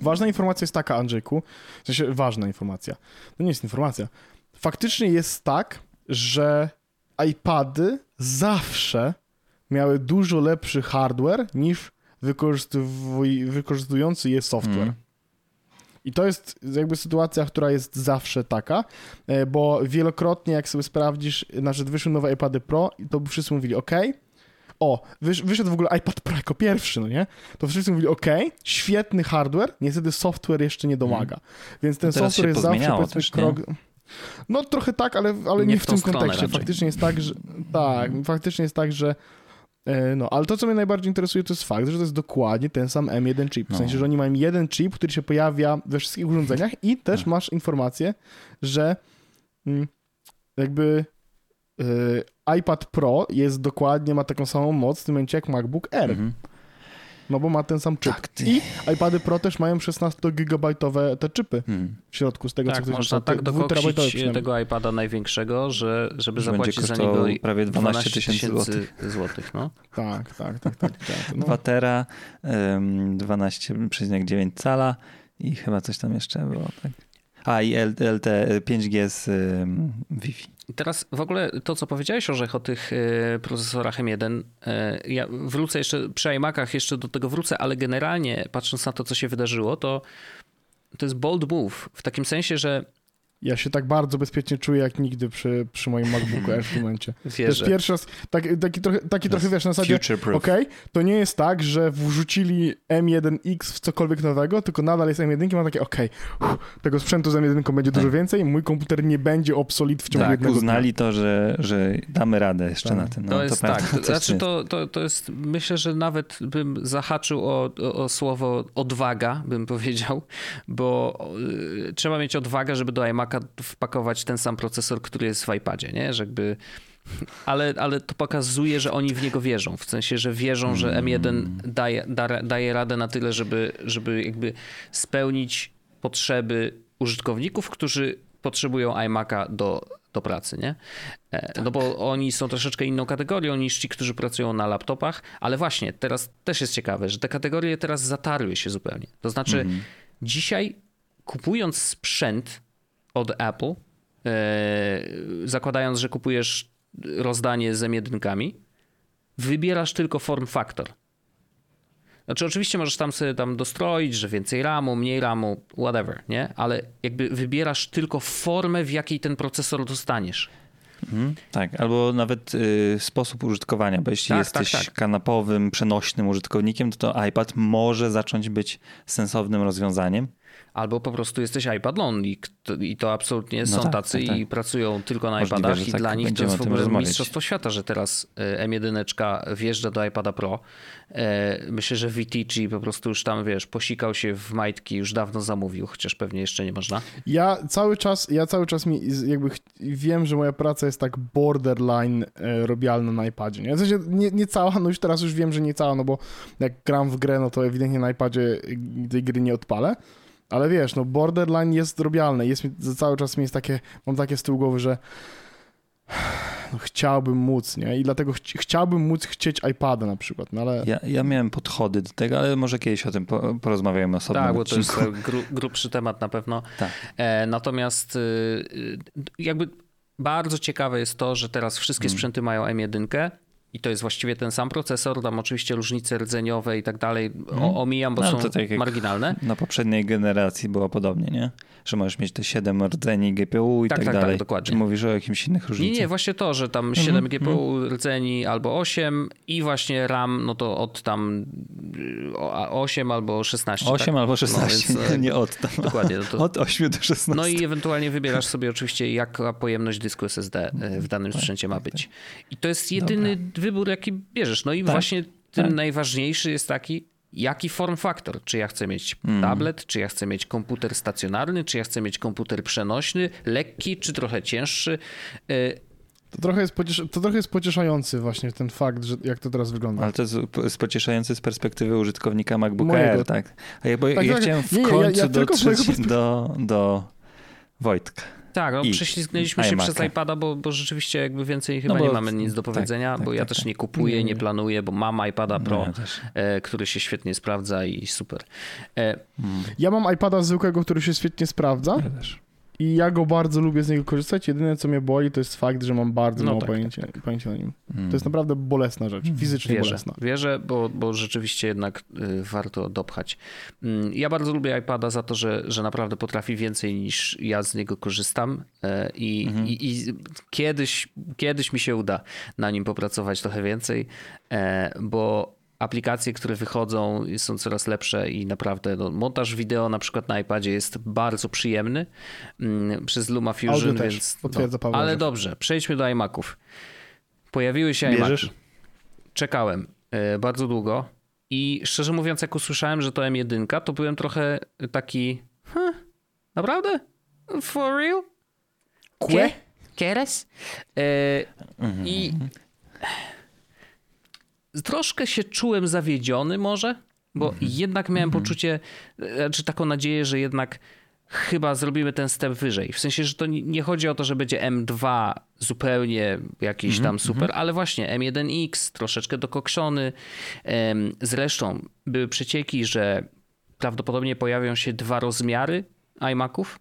Ważna informacja jest taka, Andrzejku, w sensie ważna informacja. To nie jest informacja. Faktycznie jest tak, że iPady zawsze miały dużo lepszy hardware niż wykorzystuj- wykorzystujący je software. Mm. I to jest jakby sytuacja, która jest zawsze taka, e, bo wielokrotnie jak sobie sprawdzisz, znaczy wyszły nowe iPady Pro, i to wszyscy mówili, ok, o, wysz, wyszedł w ogóle iPad Pro jako pierwszy, no nie? To wszyscy mówili, ok, świetny hardware, niestety software jeszcze nie domaga. Więc ten No software jest zawsze powiedzmy też, nie? krok... No trochę tak, ale, ale nie, Nie w, w tym kontekście. raczej. Faktycznie jest tak, że... Tak, faktycznie jest tak, że no, ale to, co mnie najbardziej interesuje, to jest fakt, że to jest dokładnie ten sam M1 chip. W No. sensie, że oni mają jeden chip, który się pojawia we wszystkich urządzeniach i też masz informację, że mm, jakby e, iPad Pro jest dokładnie, ma taką samą moc w tym momencie jak MacBook Air, Mhm. No bo ma ten sam chip. Tak, ty. I iPady Pro też mają 16-gigabajtowe te chipy Hmm. w środku, z tego co tak, ktoś można tak dokosić przynajmniej. tego iPada największego, że żeby Że zapłacić za niego prawie 12 tysięcy złotych. złotych no. Tak, tak, tak, tak. tak no. 2 tera, ym, 12,9 cala i chyba coś tam jeszcze było. Tak? A i LTE 5G z Wi-Fi. Teraz w ogóle to, co powiedziałeś, Orzech, o tych e, procesorach M1, e, ja wrócę jeszcze, przy iMacach jeszcze do tego wrócę, ale generalnie patrząc na to, co się wydarzyło, to to jest bold move, w takim sensie, że Ja się tak bardzo bezpiecznie czuję jak nigdy przy, przy moim MacBooku Air w tym momencie. To jest pierwszy raz, tak, taki, trochę, taki trochę wiesz, na zasadzie, okej, okay, to nie jest tak, że wrzucili M1X w cokolwiek nowego, tylko nadal jest M1 i mam takie, okej, okay, tego sprzętu z M1 będzie dużo tak. więcej, mój komputer nie będzie obsolit w ciągu tak, jednego uznali dnia. to, że, że damy radę jeszcze tak. na tym. No, to jest to tak, to, znaczy to, to, to jest, myślę, że nawet bym zahaczył o, o, o słowo odwaga, bym powiedział, bo y, trzeba mieć odwagę, żeby do iMac wpakować ten sam procesor, który jest w iPadzie, nie? Że jakby ale, ale to pokazuje, że oni w niego wierzą. W sensie, że wierzą, że M1 daje, da, daje radę na tyle, żeby, żeby jakby spełnić potrzeby użytkowników, którzy potrzebują iMac'a do, do pracy, nie? Tak. No bo oni są troszeczkę inną kategorią niż ci, którzy pracują na laptopach, ale właśnie teraz też jest ciekawe, że te kategorie teraz zatarły się zupełnie. To znaczy, mm -hmm. dzisiaj kupując sprzęt od Apple, e, zakładając, że kupujesz rozdanie z M1, wybierasz tylko form factor. Znaczy oczywiście możesz tam sobie tam dostroić, że więcej RAMu, mniej RAMu, whatever, nie? Ale jakby wybierasz tylko formę, w jakiej ten procesor dostaniesz. Mhm, tak, albo nawet y, sposób użytkowania, bo jeśli tak, jesteś tak, tak. kanapowym, przenośnym użytkownikiem, to, to iPad może zacząć być sensownym rozwiązaniem albo po prostu jesteś iPad only i to absolutnie no są tak, tacy tak, tak. i pracują tylko na Możliwe, iPadach i tak dla nich to jest w ogóle mistrzostwo świata, że teraz e, M1 wjeżdża do iPada Pro. E, myślę, że VTG po prostu już tam, wiesz, posikał się w majtki, już dawno zamówił, chociaż pewnie jeszcze nie można. Ja cały czas, ja cały czas mi jakby wiem, że moja praca jest tak borderline e, robialna na iPadzie. Nie? W sensie nie, nie cała, no już teraz już wiem, że nie cała, no bo jak gram w grę, no to ewidentnie na iPadzie tej gry nie odpalę. Ale wiesz, no borderline jest robialne. Jest mi, cały czas mi jest takie, mam takie z tyłu głowy, że no, chciałbym móc, nie? I dlatego ch chciałbym móc chcieć iPada na przykład, no ale... Ja, ja miałem podchody do tego, ale może kiedyś o tym po, porozmawiamy osobno. Tak, bo to jest gru, grubszy temat na pewno. Tak. E, natomiast y, y, jakby bardzo ciekawe jest to, że teraz wszystkie hmm. sprzęty mają M1, i to jest właściwie ten sam procesor, tam oczywiście różnice rdzeniowe i tak dalej hmm. omijam, bo no, są tak marginalne. Na poprzedniej generacji było podobnie, nie? Że możesz mieć te 7 rdzeni GPU i tak, tak, tak dalej. Tak, dokładnie. Czy mówisz o jakimś innych różnicach? Nie, nie, właśnie to, że tam 7 hmm. GPU hmm. rdzeni albo 8 i właśnie RAM, no to od tam 8 albo 16. 8 tak? albo 16, no, więc, nie od tam. Dokładnie. No to... Od 8 do 16. No i ewentualnie wybierasz sobie oczywiście, jaka pojemność dysku SSD e, w danym tak, sprzęcie ma tak, być. I to jest jedyny Dobra wybór, jaki bierzesz. No i tak, właśnie tym tak. najważniejszy jest taki, jaki form factor. Czy ja chcę mieć mm. tablet, czy ja chcę mieć komputer stacjonarny, czy ja chcę mieć komputer przenośny, lekki, czy trochę cięższy. Y, to trochę, jest to trochę jest pocieszający właśnie ten fakt, że jak to teraz wygląda. Ale to jest pocieszający z perspektywy użytkownika MacBooka Air, tak? A ja, bo tak, ja tak, chciałem w nie, końcu ja, ja dotrzeć do, do Wojtka. Tak, no, prześlizgnęliśmy się przez iPada, bo, bo rzeczywiście jakby więcej chyba no nie mamy nic do tak, powiedzenia, tak, bo tak, ja tak, też nie kupuję, nie, nie planuję, bo mam iPada Pro, no, ja e, który się świetnie sprawdza i super. E, ja mam iPada zwykłego, który się świetnie sprawdza. Ja też. I ja go bardzo lubię z niego korzystać. Jedyne, co mnie boli, to jest fakt, że mam bardzo no mało tak, pojęcia, tak, tak. pojęcia na nim. To jest naprawdę bolesna rzecz, hmm. fizycznie wierzę, bolesna. Wierzę, bo, bo rzeczywiście jednak y, warto dopchać. Mm, ja bardzo lubię iPada za to, że, że naprawdę potrafi więcej niż ja z niego korzystam e, i, mhm. i, i kiedyś, kiedyś mi się uda na nim popracować trochę więcej, e, bo aplikacje, które wychodzą są coraz lepsze i naprawdę no, montaż wideo na przykład na iPadzie jest bardzo przyjemny mm, przez LumaFusion, Audio więc no, ale dobrze, przejdźmy do iMaców. Pojawiły się iMaci. Czekałem y, bardzo długo i szczerze mówiąc jak usłyszałem, że to M1, to byłem trochę taki huh, naprawdę? For real? ¿Qué? ¿Quieres? Y, I troszkę się czułem zawiedziony może, bo mm -hmm. jednak miałem mm -hmm. poczucie, czy znaczy taką nadzieję, że jednak chyba zrobimy ten step wyżej. W sensie, że to nie chodzi o to, że będzie M2 zupełnie jakiś mm -hmm. tam super, ale właśnie M1X troszeczkę dokokszony. Zresztą były przecieki, że prawdopodobnie pojawią się dwa rozmiary iMaców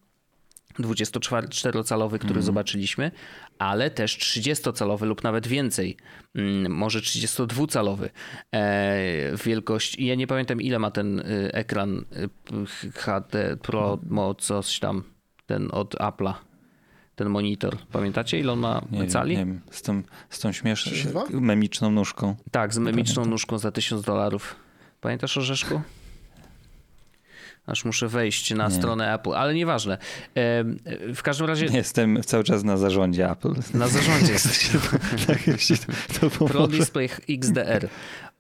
24-calowy, który mm. zobaczyliśmy, ale też 30-calowy lub nawet więcej, mm, może 32-calowy e, wielkość. Ja nie pamiętam ile ma ten y, ekran y, HD Pro, coś tam, ten od Apple'a. ten monitor. Pamiętacie, ile on ma Nie, cali? nie wiem, z tą, z tą śmieszną, 32? memiczną nóżką. Tak, z memiczną Pamiętam. nóżką za 1000 dolarów. Pamiętasz Orzeszku? Aż muszę wejść na Nie. stronę Apple, ale nieważne. W każdym razie Jestem cały czas na zarządzie Apple. na zarządzie jesteś. tak, jeśli to, to Pro. Display XDR.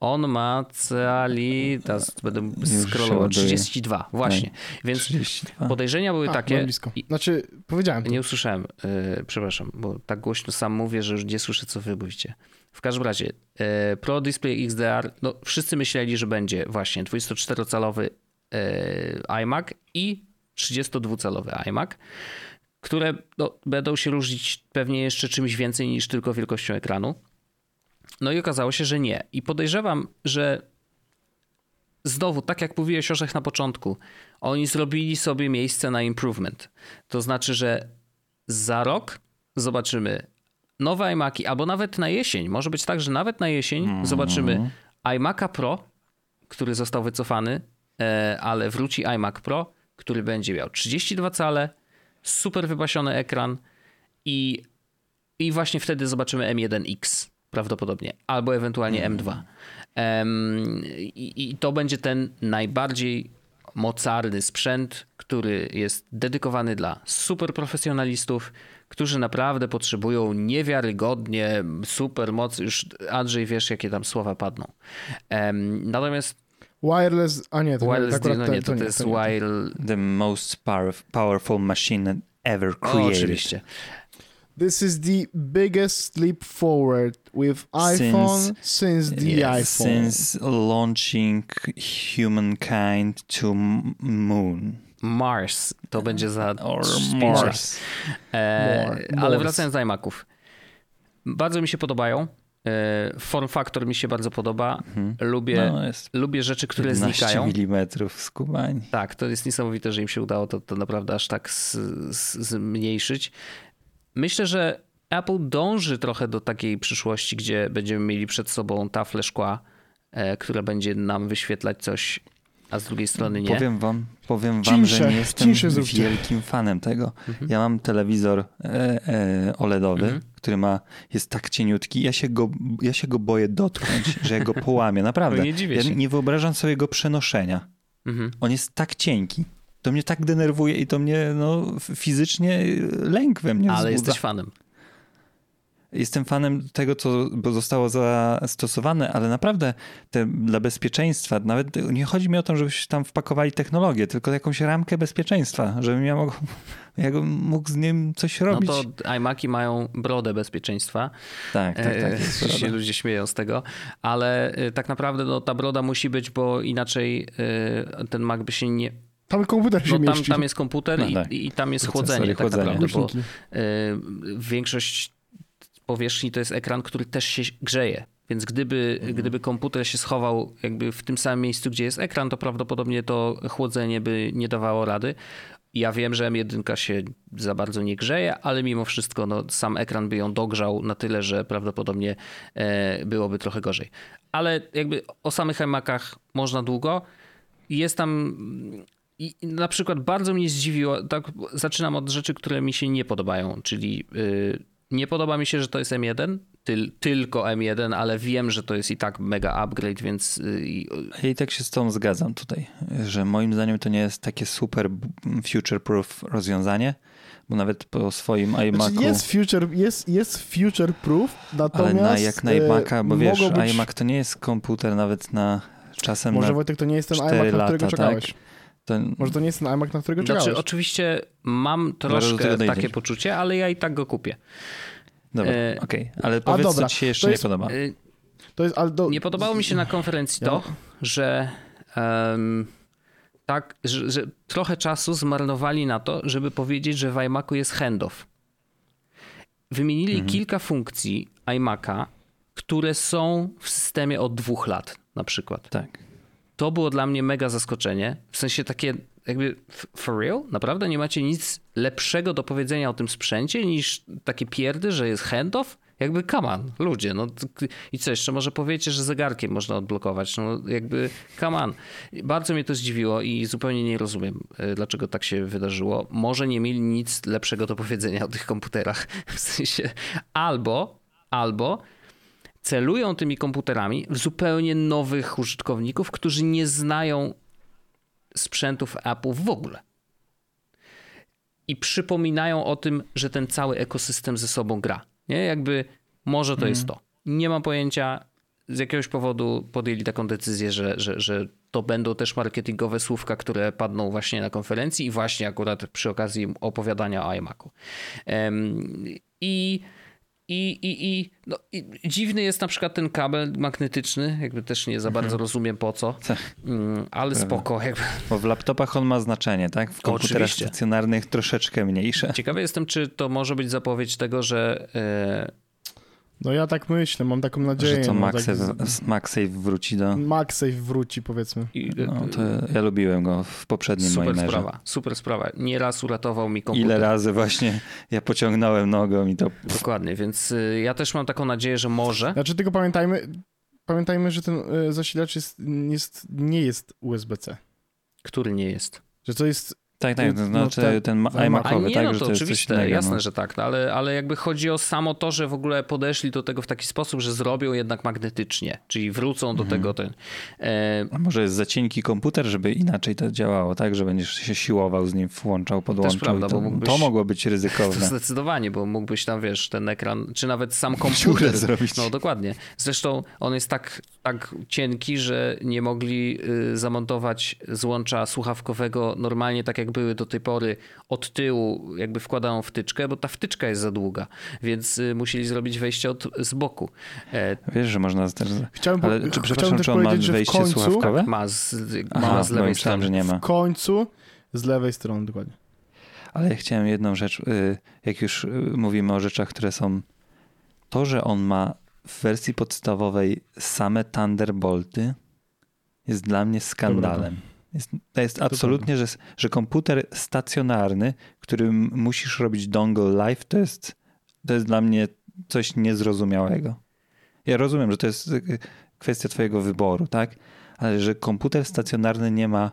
On ma cali, teraz będę scrollował, ładuje. 32, właśnie. Więc 32. podejrzenia były A, takie... blisko. Znaczy, powiedziałem to. Nie usłyszałem, yy, przepraszam, bo tak głośno sam mówię, że już nie słyszę, co wy mówicie. W każdym razie, yy, Pro Display XDR, no wszyscy myśleli, że będzie właśnie 24-calowy yy, iMac i 32-calowy iMac, które no, będą się różnić pewnie jeszcze czymś więcej niż tylko wielkością ekranu. No i okazało się, że nie. I podejrzewam, że znowu, tak jak mówiłeś Orzech na początku, oni zrobili sobie miejsce na improvement. To znaczy, że za rok zobaczymy nowe iMaki, albo nawet na jesień. Może być tak, że nawet na jesień zobaczymy iMac'a Pro, który został wycofany, e, ale wróci iMac Pro, który będzie miał 32 cale, super wypasiony ekran i, i właśnie wtedy zobaczymy M1X prawdopodobnie, albo ewentualnie M2. Em, i, I to będzie ten najbardziej mocarny sprzęt, który jest dedykowany dla super profesjonalistów, którzy naprawdę potrzebują niewiarygodnie super mocy. Już Andrzej wiesz, jakie tam słowa padną. Em, natomiast Wireless, a nie, to, wireless, nie, no to, nie, to, to jest nie. wire... The most power, powerful machine ever O, created. oczywiście. This is the biggest leap forward with iPhone Since- since, the Yes, iPhone. Since launching humankind to moon. Mars to będzie za Or. Mars. E, More. ale wracając do iMaców. Bardzo mi się podobają. E, form factor mi się bardzo podoba. Lubię, No, jest lubię rzeczy, które 15 znikają. milimetrów skubani. Tak, to jest niesamowite, że im się udało to, to naprawdę aż tak z, z, zmniejszyć. Myślę, że Apple dąży trochę do takiej przyszłości, gdzie będziemy mieli przed sobą taflę szkła, e, która będzie nam wyświetlać coś, a z drugiej strony nie. Powiem wam, powiem wam że nie jestem wielkim fanem tego. Ja mam telewizor e, e, OLEDowy, Mhm. który ma, jest tak cieniutki, ja się go, ja się go boję dotknąć, że ja go połamię, naprawdę. Nie dziwię ja się. nie wyobrażam sobie go przenoszenia. Mhm. On jest tak cienki. To mnie tak denerwuje i to mnie no, fizycznie lęk we mnie Ale wzbudza. jesteś fanem. Jestem fanem tego, co zostało zastosowane, ale naprawdę te, dla bezpieczeństwa, nawet nie chodzi mi o to, żebyście tam wpakowali technologię, tylko jakąś ramkę bezpieczeństwa, żebym ja mógł, ja mógł z nim coś No robić. to iMaki mają brodę bezpieczeństwa. Tak, tak, tak. E, jest się ludzie śmieją z tego, ale e, tak naprawdę no, ta broda musi być, bo inaczej e, ten Mac by się nie... Tam komputer się No, tam, mieści. tam jest komputer No i, tak. i tam jest Procesory, chłodzenie tak chłodzenie. naprawdę, bo e, większość powierzchni to jest ekran, który też się grzeje. Więc gdyby, Mhm. gdyby komputer się schował jakby w tym samym miejscu, gdzie jest ekran, to prawdopodobnie to chłodzenie by nie dawało rady. Ja wiem, że M1 się za bardzo nie grzeje, ale mimo wszystko no, sam ekran by ją dogrzał na tyle, że prawdopodobnie e, byłoby trochę gorzej. Ale jakby o samych iMacach można długo. Jest tam i na przykład bardzo mnie zdziwiło, tak zaczynam od rzeczy, które mi się nie podobają, czyli y, nie podoba mi się, że to jest M1, tyl, tylko M1, ale wiem, że to jest i tak mega upgrade, więc y, i- Ja i tak się z tą zgadzam tutaj, że moim zdaniem to nie jest takie super future-proof rozwiązanie, bo nawet po swoim iMacu... Znaczy jest future, jest, jest future proof, Ale natomiast na, jak na iMaca, bo wiesz, mogą być, iMac to nie jest komputer nawet na czasem Może na Wojtek, to nie jest ten iMac, na lata, którego tak? To, Może to nie jest ten iMac, na którego znaczy, czekałeś. oczywiście mam troszkę takie poczucie, ale ja i tak go kupię. Dobra, E, okej, ale powiedz, dobra, co ci się jeszcze to jest- nie podoba. Y, To jest, ale do, Nie podobało mi się na konferencji to, że em, tak, że, że trochę czasu zmarnowali na to, żeby powiedzieć, że w iMacu jest handoff. Wymienili kilka funkcji iMaca, które są w systemie od dwóch lat na przykład. Tak. To było dla mnie mega zaskoczenie. W sensie takie jakby for real? Naprawdę nie macie nic lepszego do powiedzenia o tym sprzęcie niż takie pierdy, że jest handoff? Jakby on, ludzie. No, I co jeszcze? Może powiecie, że zegarkiem można odblokować. No jakby on. Bardzo mnie to zdziwiło i zupełnie nie rozumiem, e, dlaczego tak się wydarzyło. Może nie mieli nic lepszego do powiedzenia o tych komputerach. W sensie albo, albo celują tymi komputerami w zupełnie nowych użytkowników, którzy nie znają sprzętów Apple w ogóle. I przypominają o tym, że ten cały ekosystem ze sobą gra. Nie? Jakby może to mm. jest to. Nie mam pojęcia, z jakiegoś powodu podjęli taką decyzję, że, że, że to będą też marketingowe słówka, które padną właśnie na konferencji i właśnie akurat przy okazji opowiadania o iMacu. Um, I i, i, i, no, i dziwny jest na przykład ten kabel magnetyczny, jakby też nie za bardzo mhm. rozumiem po co, mm, ale spoko. Jakby. Bo w laptopach on ma znaczenie, tak? W komputerach Oczywiście. stacjonarnych troszeczkę mniejsze. Ciekawy jestem, czy to może być zapowiedź tego, że e, no ja tak myślę, mam taką nadzieję. Że to no, MagSafe, tak... MagSafe wróci do... MagSafe wróci powiedzmy. I, no, to ja lubiłem go w poprzednim super moim sprawa, Super sprawa. Nieraz uratował mi komputer. Ile razy właśnie ja pociągnąłem nogą i to... Dokładnie, więc y, ja też mam taką nadzieję, że może. Znaczy tylko pamiętajmy, pamiętajmy, że ten zasilacz jest, jest, nie jest USB-C. Który nie jest? Że to jest tak, tak, to no, znaczy no, ten iMacowy, tak, no, to, to oczywiste, innego, jasne, no. że tak, no, ale, ale jakby chodzi o samo to, że w ogóle podeszli do tego w taki sposób, że zrobią jednak magnetycznie, czyli wrócą do mhm. tego ten... E... A może jest za cienki komputer, żeby inaczej to działało, tak, że będziesz się siłował z nim, włączał, podłączał. Prawda, to, mógłbyś... to mogło być ryzykowne. Zdecydowanie, bo mógłbyś tam, wiesz, ten ekran, czy nawet sam komputer zrobić. No dokładnie. Zresztą on jest tak, tak cienki, że nie mogli y, zamontować złącza słuchawkowego normalnie tak jak były do tej pory od tyłu jakby wkładają wtyczkę, bo ta wtyczka jest za długa, więc y, musieli zrobić wejście od, z boku. E, Wiesz, że można też... Chciałem, Ale, czy, przepraszam, czy on ma wejście końcu, słuchawkowe? Ma z, ma Aha, z lewej strony. że nie ma. W końcu z lewej strony, dokładnie. Ale ja chciałem jedną rzecz, y, jak już y, mówimy o rzeczach, które są... To, że on ma w wersji podstawowej same Thunderbolty jest dla mnie skandalem. Dobra. Jest, to jest absolutnie, że, że komputer stacjonarny, którym musisz robić dongle live, to jest, to jest dla mnie coś niezrozumiałego. Ja rozumiem, że to jest y, kwestia twojego wyboru, tak? Ale że komputer stacjonarny nie ma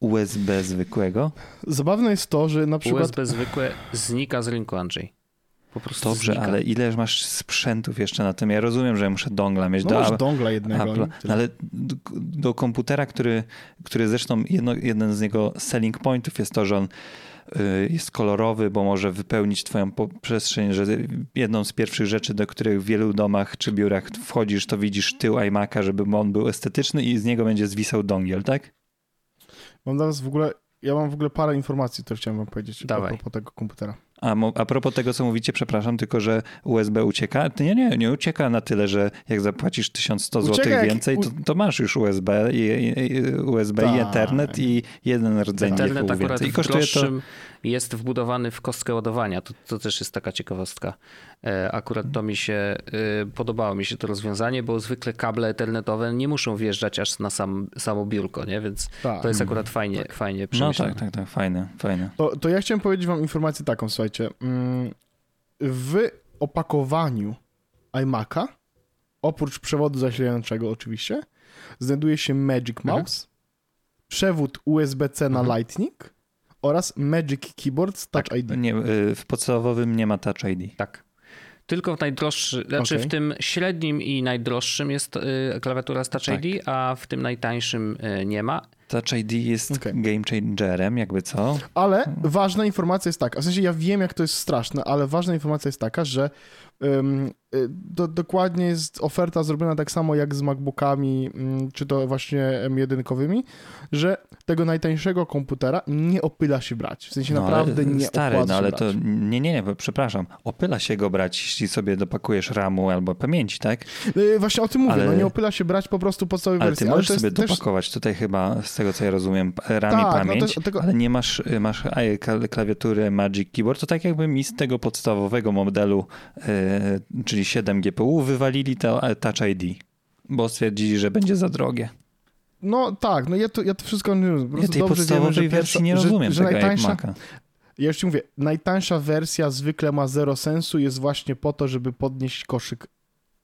USB zwykłego. Zabawne jest to, że na przykład... USB zwykłe znika z rynku, Andrzej. Po prostu Dobrze, znika. ale ile masz sprzętów jeszcze na tym? Ja rozumiem, że muszę dongla mieć. No do, masz dongla jednego. Apple, no ale do, do, komputera, który, który zresztą jedno, jeden z jego selling pointów jest to, że on y, jest kolorowy, bo może wypełnić twoją przestrzeń, że jedną z pierwszych rzeczy, do których w wielu domach czy biurach wchodzisz, to widzisz tył iMac'a, żeby on był estetyczny i z niego będzie zwisał dongiel, tak? Mam teraz w ogóle, ja mam w ogóle parę informacji, które chciałem wam powiedzieć Dawaj. a propos tego komputera. A, a propos tego, co mówicie, przepraszam, tylko że USB ucieka. Nie, nie, nie ucieka na tyle, że jak zapłacisz 1100 zł więcej, to, to, masz już USB, i, i USB i tak. Ethernet i jeden rdzeń Ethernet akurat więcej. I kosztuje to jest wbudowany w kostkę ładowania. To, to też jest taka ciekawostka. E, akurat to mi się e, podobało mi się to rozwiązanie, bo zwykle kable ethernetowe nie muszą wjeżdżać aż na sam, samo biurko, nie? więc tak. to jest akurat fajnie, tak. fajnie przemyślane. No tak, tak, tak, fajne, fajne. To, to ja chciałem powiedzieć wam informację taką, słuchajcie. Mm, w opakowaniu iMac'a, oprócz przewodu zasilającego oczywiście, znajduje się Magic mhm. Mouse, mhm. przewód USB-C na mhm. Lightning, oraz Magic Keyboard z Touch tak, ID. Nie, y, w podstawowym nie ma Touch ID. Tak. Tylko w najdroższym, znaczy okay. w tym średnim i najdroższym jest y, klawiatura z Touch tak. ID, a w tym najtańszym y, nie ma. Touch ID jest okay. game changerem, jakby co. Ale ważna informacja jest taka, w sensie ja wiem, jak to jest straszne, ale ważna informacja jest taka, że do, dokładnie jest oferta zrobiona tak samo jak z MacBookami, um, czy to właśnie M1-kowymi, że tego najtańszego komputera nie opyla się brać. W sensie no, naprawdę nie stary, no ale to nie, nie, nie, przepraszam. Opyla się go brać, jeśli sobie dopakujesz RAMu albo pamięci, tak? Yy, właśnie o tym mówię, ale... no nie opyla się brać po prostu podstawowej ale wersji. Ty możesz ale sobie dopakować też... tutaj chyba, z tego co ja rozumiem, RAM tak, i pamięć, no tego... ale nie masz, masz klawiatury Magic Keyboard, to tak jakby mi z tego podstawowego modelu, czyli 7 GPU, wywalili to Touch ID, bo stwierdzili, że będzie za drogie. No tak, no ja to, ja to wszystko po ja tej podstawowej wiemy, wersji nie rozumiem że, że najtańsza, Ja już ci mówię, najtańsza wersja zwykle ma zero sensu, jest właśnie po to, żeby podnieść koszyk.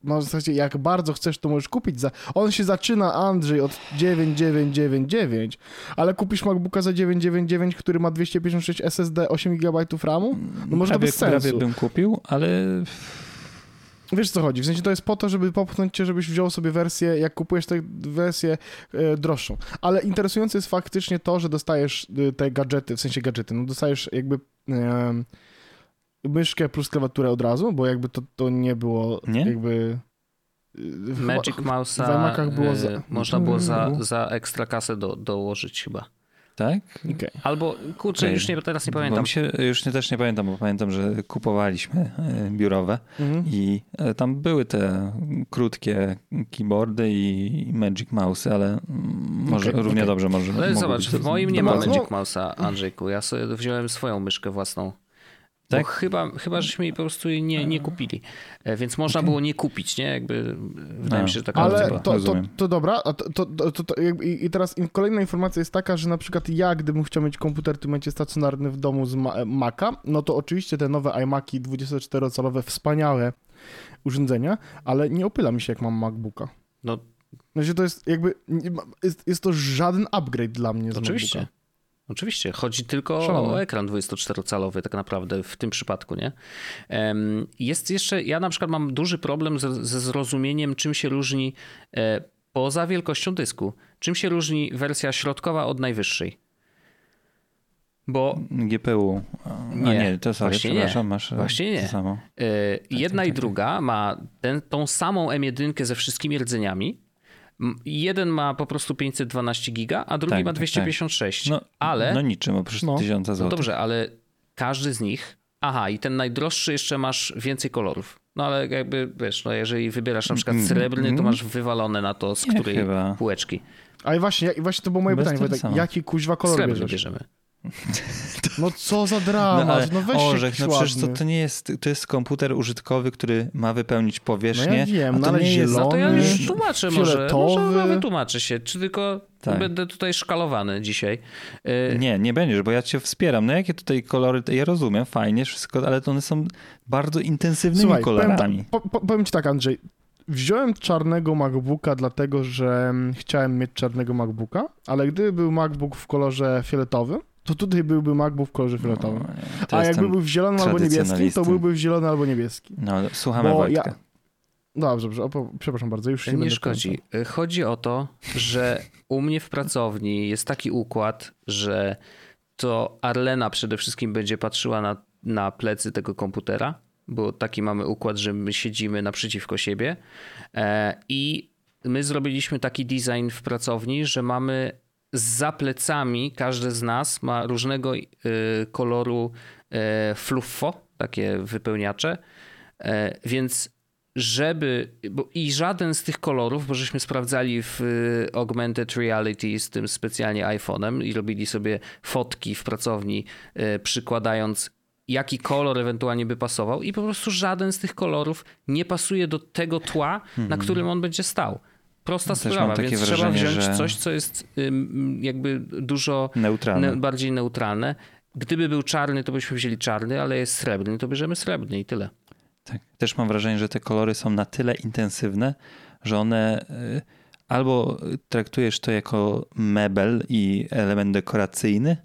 No w zasadzie jak bardzo chcesz, to możesz kupić za... On się zaczyna, Andrzej, od 9999, ale kupisz MacBooka za 999, który ma 256 SSD, 8 GB RAMu? No może prawie, to bez sensu. Prawie bym kupił, ale Wiesz co chodzi, w sensie to jest po to, żeby popchnąć cię, żebyś wziął sobie wersję, jak kupujesz tę wersję e, droższą. Ale interesujące jest faktycznie to, że dostajesz e, te gadżety, w sensie gadżety, no dostajesz jakby e, myszkę plus klawiaturę od razu, bo jakby to, to nie było Nie? jakby... e, Magic Mouse'a w było za- można było za, Mhm. za ekstra kasę do, dołożyć chyba. tak? Okej. Albo, kurczę, Okej. już nie, teraz nie pamiętam. mi się, już nie, też nie pamiętam, bo pamiętam, że kupowaliśmy e, biurowe Mhm. i e, tam były te krótkie keyboardy i Magic Mouse, ale mm, może Okej, równie dobrze może. Ale zobacz, w moim nie ma. Magic Mouse'a, Andrzejku. Ja sobie wziąłem swoją myszkę własną. Bo Tak? chyba, chyba, żeśmy jej po prostu jej nie, nie kupili. E, Więc można było nie kupić, nie? Jakby wydaje mi się, że taka Ale to, to, rozumiem. to dobra, a to, to, to, to, to i teraz kolejna informacja jest taka, że na przykład ja, gdybym chciał mieć komputer w tym momencie stacjonarny w domu z Ma- Maca, no to oczywiście te nowe iMaki 24-calowe, wspaniałe urządzenia, ale nie opyla mi się jak mam MacBooka. No, Znaczy to jest jakby, jest, jest to żaden upgrade dla mnie z oczywiście. MacBooka. Oczywiście. Chodzi tylko Szalone. o ekran 24-calowy tak naprawdę w tym przypadku, nie? Jest jeszcze, ja na przykład mam duży problem ze, ze zrozumieniem, czym się różni e, poza wielkością dysku, czym się różni wersja środkowa od najwyższej. Bo GPU. A Nie, nie, to sorry, właśnie nie. przepraszam, masz e, Właśnie nie. to samo. E, jedna i tak. druga ma ten, tą samą M1 ze wszystkimi rdzeniami. Jeden ma po prostu 512 giga, a drugi Tak, ma tak, 256. No, ale, no niczym, oprócz No. tysiąca no złotych. dobrze, ale każdy z nich. Aha, i ten najdroższy jeszcze masz więcej kolorów. No ale jakby wiesz, no jeżeli wybierasz na przykład Mm, srebrny, to mm. masz wywalone na to, z Nie, której chyba. półeczki. Ale właśnie, właśnie to było moje Bez pytanie, Wojtek, samo. jaki kuźwa kolor Srebrny bierzesz? bierzemy. No co za No, dramat, ale no, weź się orzech, no przecież to, to nie jest, to jest komputer użytkowy, który ma wypełnić powierzchnię, No ja wiem, a no ale nie jest... zielony, No to ja już tłumaczę może. Może fioletowy. wytłumaczę się, czy tylko Tak. będę tutaj szkalowany dzisiaj. Y, Nie, nie będziesz, bo ja cię wspieram. No jakie tutaj kolory, ja rozumiem, fajnie wszystko, ale to one są bardzo intensywnymi Słuchaj, powiem, kolorami. tak, po, po, powiem ci tak, Andrzej. Wziąłem czarnego MacBooka, dlatego że mm, chciałem mieć czarnego MacBooka, ale gdyby był MacBook w kolorze fioletowym, to tutaj byłby MacBook w kolorze fioletowym. No, A jakby był w zielonym albo niebieskim, to byłby w zielony albo niebieski. No, słuchamy Bo Wojtka. ja- Dobrze, dobrze, opo- przepraszam bardzo, już się Nie będę szkodzi. Y, Chodzi o to, że u mnie w pracowni jest taki układ, że to Arlena przede wszystkim będzie patrzyła na, na plecy tego komputera, bo taki mamy układ, że my siedzimy naprzeciwko siebie e, i my zrobiliśmy taki design w pracowni, że mamy za plecami, każdy z nas ma różnego y, koloru e, fluffo, takie wypełniacze, e, więc żeby. Bo I żaden z tych kolorów, bo żeśmy sprawdzali w y, Augmented Reality z tym specjalnie iPhone'em i robili sobie fotki w pracowni, y, przykładając jaki kolor ewentualnie by pasował, i po prostu żaden z tych kolorów nie pasuje do tego tła, na którym on będzie stał. Prosta. Też sprawa, więc trzeba wrażenie, wziąć że- coś, co jest jakby dużo Neutralny. ne, bardziej neutralne. Gdyby był czarny, to byśmy wzięli czarny, ale jest srebrny, to bierzemy srebrny i tyle. Tak. Też mam wrażenie, że te kolory są na tyle intensywne, że one y, albo traktujesz to jako mebel i element dekoracyjny,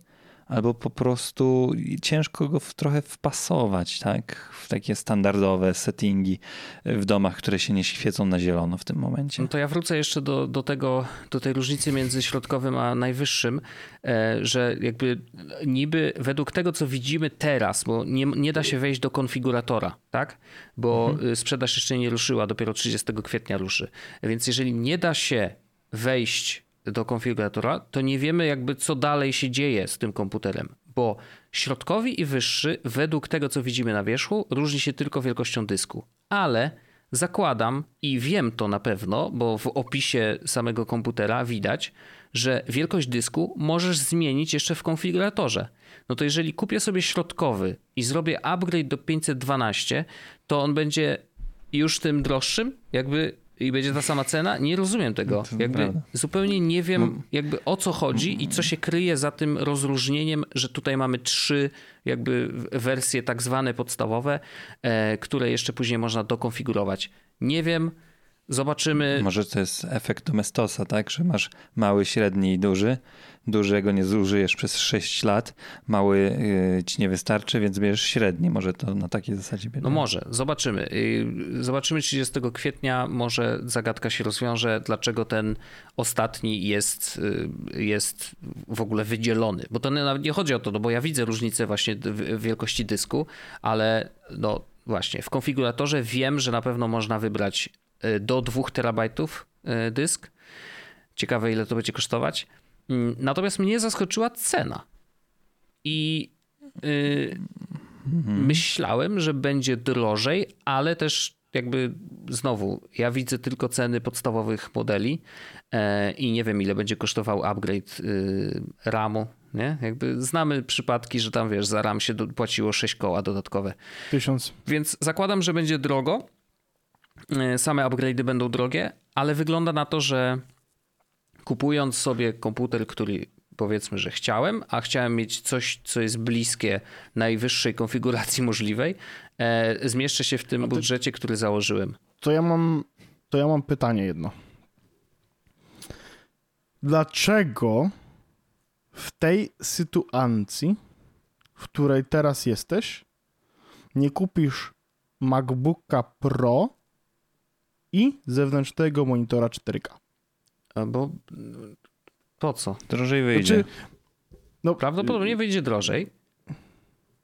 albo po prostu ciężko go w, trochę wpasować, tak? W takie standardowe settingi w domach, które się nie świecą na zielono w tym momencie. No to ja wrócę jeszcze do, do tego, do tej różnicy między środkowym a najwyższym, e, że jakby niby według tego, co widzimy teraz, bo nie, nie da się wejść do konfiguratora, tak? Bo y, sprzedaż jeszcze nie ruszyła, dopiero 30 kwietnia ruszy. Więc jeżeli nie da się wejść do konfiguratora, to nie wiemy jakby co dalej się dzieje z tym komputerem, bo środkowi i wyższy według tego co widzimy na wierzchu różni się tylko wielkością dysku, ale zakładam i wiem to na pewno, bo w opisie samego komputera widać, że wielkość dysku możesz zmienić jeszcze w konfiguratorze. No to jeżeli kupię sobie środkowy i zrobię upgrade do 512, to on będzie już tym droższym, jakby i będzie ta sama cena? Nie rozumiem tego. To Jakby zupełnie nie wiem No. jakby o co chodzi i co się kryje za tym rozróżnieniem, że tutaj mamy trzy jakby wersje tak zwane podstawowe, e, które jeszcze później można dokonfigurować. Nie wiem, zobaczymy. Może to jest efekt domestosa, tak? Że masz mały, średni i duży. Dużego nie zużyjesz przez 6 lat, mały y, ci nie wystarczy, więc bierzesz średni. Może to na takiej zasadzie będzie. No może, zobaczymy. Y, Zobaczymy 30 kwietnia, może zagadka się rozwiąże, dlaczego ten ostatni jest, y, jest w ogóle wydzielony. Bo to nawet nie chodzi o to, no bo ja widzę różnicę właśnie w wielkości dysku, ale no właśnie, w konfiguratorze wiem, że na pewno można wybrać do 2 terabajtów y, dysk. Ciekawe ile to będzie kosztować. Mm, Natomiast mnie zaskoczyła cena. I y, myślałem, że będzie drożej, ale też jakby znowu, ja widzę tylko ceny podstawowych modeli e, i nie wiem ile będzie kosztował upgrade y, RAMu, nie? Jakby znamy przypadki, że tam wiesz, za RAM się do, płaciło 6 koła dodatkowe. Tysiąc. Więc zakładam, że będzie drogo. E, Same upgrade'y będą drogie, ale wygląda na to, że kupując sobie komputer, który powiedzmy, że chciałem, a chciałem mieć coś, co jest bliskie najwyższej konfiguracji możliwej, e, zmieszczę się w tym budżecie, który założyłem. To ja mam, to ja mam pytanie jedno. Dlaczego w tej sytuacji, w której teraz jesteś, nie kupisz MacBooka Pro i zewnętrznego monitora 4K? A Bo po co? Drożej wyjdzie. Znaczy, no, Prawdopodobnie wyjdzie drożej.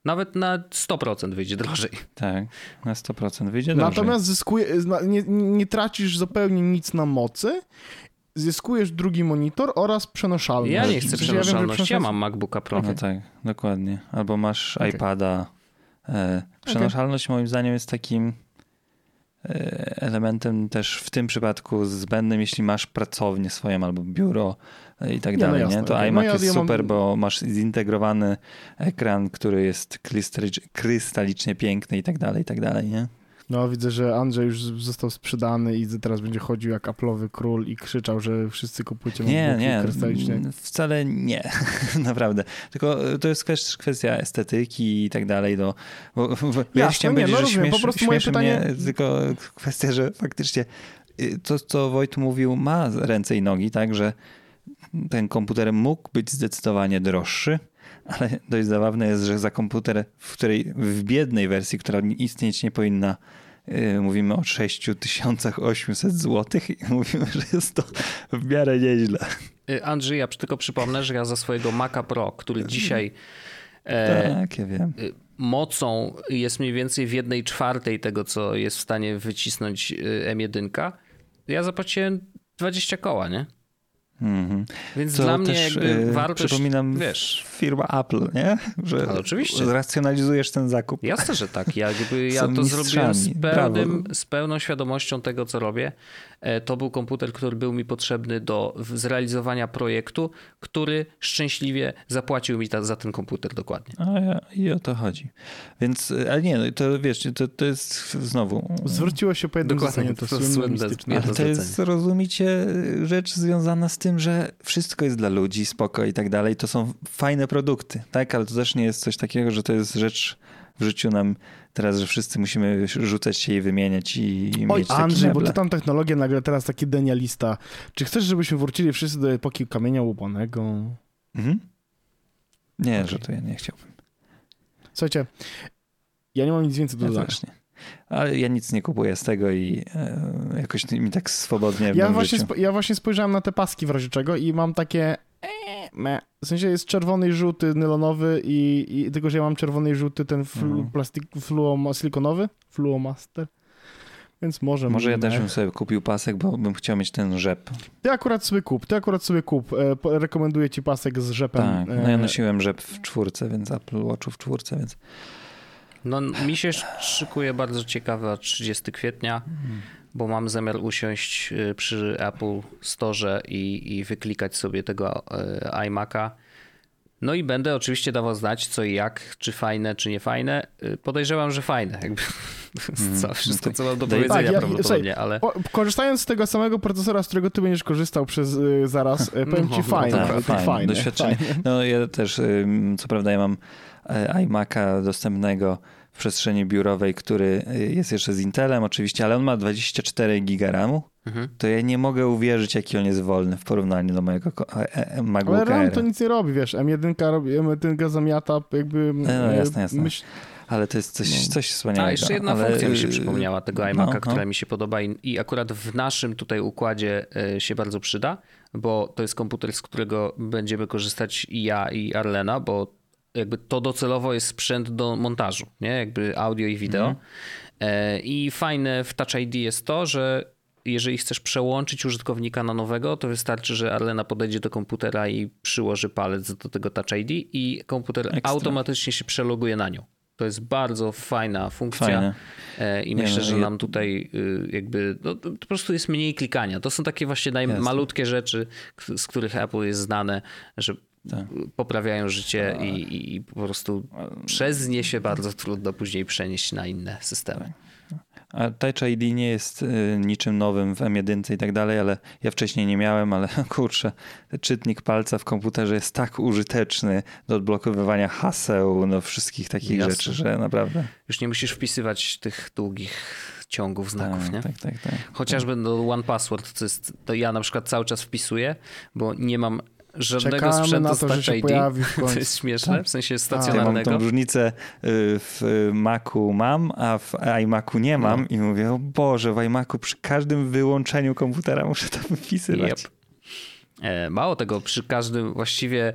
Nawet na 100% wyjdzie drożej. Tak, na 100% wyjdzie drożej. Natomiast zyskuje, nie, nie tracisz zupełnie nic na mocy, zyskujesz drugi monitor oraz przenoszalność. Ja nie chcę Przecież ja wiem, że przenoszalności, ja przenoszalność- mam MacBooka Pro. No tak, dokładnie. Albo masz Okej. iPada. E, przenoszalność moim zdaniem jest takim elementem też w tym przypadku zbędnym, jeśli masz pracownię swoją albo biuro e, i tak Nie, no dalej. jasne, nie? To iMac No ja- jest ja mam- super, bo masz zintegrowany ekran, który jest krystalicznie piękny i tak dalej, i tak dalej, nie? No widzę, że Andrzej już został sprzedany i teraz będzie chodził jak Apple'owy król i krzyczał, że wszyscy kupujcie Nie, nie, krystalicznie. n- wcale nie, naprawdę. Tylko e, to jest też kwestia estetyki i tak dalej. No, bo, bo wyjaśniam nie, będzie, no że rozumiem, po śmiesz, prostu moje pytanie- mnie tylko kwestia, że faktycznie y, to, co Wojt mówił, ma ręce i nogi, tak, że ten komputer mógł być zdecydowanie droższy, ale dość zabawne jest, że za komputer, w której w biednej wersji, która istnieć nie powinna, yy, mówimy o 6800 zł i mówimy, że jest to w miarę nieźle. Y, Andrzej, ja tylko przypomnę, że ja za swojego Maca Pro, który dzisiaj e, Tak, ja wiem. y, mocą jest mniej więcej w jednej czwartej tego, co jest w stanie wycisnąć y, M1, ja zapłaciłem 20 koła, nie? Mhm. Więc dla mnie też, jakby yy, wartość, Przypominam wiesz, firma Apple, nie? Że Ale oczywiście. zracjonalizujesz ten zakup. Jasne, że tak. Ja, jakby, ja to zrobiłem z, mistrzami. pełnym, Brawo. z pełną świadomością tego, co robię. E, To był komputer, który był mi potrzebny do zrealizowania projektu, który szczęśliwie zapłacił mi ta, za ten komputer dokładnie. A ja, I o to chodzi. Więc, y, ale nie, no to wiesz, to, to jest znowu... Zwróciło się po jednym Dokładnie, zdaniu, to to słynne Ale to to jest, rozumicie, rzecz związana z tym, że wszystko jest dla ludzi, spoko i tak dalej. To są fajne produkty, tak? Ale to też nie jest coś takiego, że to jest rzecz w życiu nam teraz, że wszyscy musimy rzucać się i wymieniać i, i Oj, mieć Andrzej, bo ty tam technologię nagle teraz taki denialista. Czy chcesz, żebyśmy wrócili wszyscy do epoki kamienia łupanego? Mhm. Nie, Okej. że to ja nie chciałbym. Słuchajcie, ja nie mam nic więcej do Ja dodania. Ale ja nic nie kupuję z tego i e, jakoś mi tak swobodnie w Ja moim właśnie, życiu. ja właśnie spojrzałem na te paski w razie czego i mam takie... me. W sensie jest czerwony i żółty nylonowy i, i tylko, że ja mam czerwony i żółty ten flu, Mhm. plastik, fluo, silikonowy, fluomaster. Więc może... Może ja też bym sobie kupił pasek, bo bym chciał mieć ten rzep. Ty akurat sobie kup, ty akurat sobie kup. E, rekomenduję ci pasek z rzepem. Tak, no ja e, nosiłem rzep w czwórce, więc Apple Watchu w czwórce, więc No, mi się szykuje bardzo ciekawe 30 kwietnia, bo mam zamiar usiąść y, przy Apple Store i, i wyklikać sobie tego y, iMac'a. No i będę oczywiście dawał znać co i jak, czy fajne, czy nie fajne. Y, Podejrzewam, że fajne. Jakby Mm. Wszystko, co mam do Daje- powiedzenia Tak, ja- prawdopodobnie, ale... O, korzystając z tego samego procesora, z którego ty będziesz korzystał przez y, zaraz, powiem ci No, fajnie, tak, ale to fajne, fajne, doświadczenie. fajne. No ja też, co prawda ja mam iMac'a dostępnego w przestrzeni biurowej, który y, jest jeszcze z Intelem oczywiście, ale on ma 24 giga RAMu. Mhm. To ja nie mogę uwierzyć, jaki on jest wolny w porównaniu do mojego e, e, Ale MacBooka RAM Air. to nic nie robi, wiesz, M1 robi, M1 zamiata jakby... no, y, jasne, jasne. Myśl, Ale to jest coś, No. coś wspaniałego. A, jeszcze jedna ale... funkcja mi się przypomniała tego iMac'a, no, no. która mi się podoba i, i akurat w naszym tutaj układzie e, się bardzo przyda, bo to jest komputer, z którego będziemy korzystać i ja i Arlena, bo jakby to docelowo jest sprzęt do montażu, nie? Jakby audio i wideo. E, I fajne w Touch ID jest to, że jeżeli chcesz przełączyć użytkownika na nowego, to wystarczy, że Arlena podejdzie do komputera i przyłoży palec do tego Touch ID i komputer Ekstra. automatycznie się przeloguje na nią. To jest bardzo fajna funkcja. Fajne. E, I myślę, no, że nam tutaj y, jakby no, to po prostu jest mniej klikania. To są takie właśnie Jasne. najmalutkie rzeczy, z których Apple jest znane, że Tak. poprawiają życie i, i, i po prostu przez nie się bardzo trudno później przenieść na inne systemy. A Touch ID nie jest y, niczym nowym w M1 i tak dalej, ale ja wcześniej nie miałem, ale kurczę, czytnik palca w komputerze jest tak użyteczny do odblokowywania haseł, no wszystkich takich Jasne. rzeczy, że naprawdę. Już nie musisz wpisywać tych długich ciągów znaków, tak, nie? tak, tak, tak. Chociażby do One Password, to, jest, to ja na przykład cały czas wpisuję, bo nie mam żadnego Czekamy sprzętu na z to, że się ID. pojawi w To końcu. jest śmieszne, w sensie Ja mam stacjonarnego. tą różnicę y, w Macu mam, a w iMacu nie mam No. i mówię, o Boże, w iMacu przy każdym wyłączeniu komputera muszę to wypisywać. Yep. E, Mało tego, przy każdym właściwie,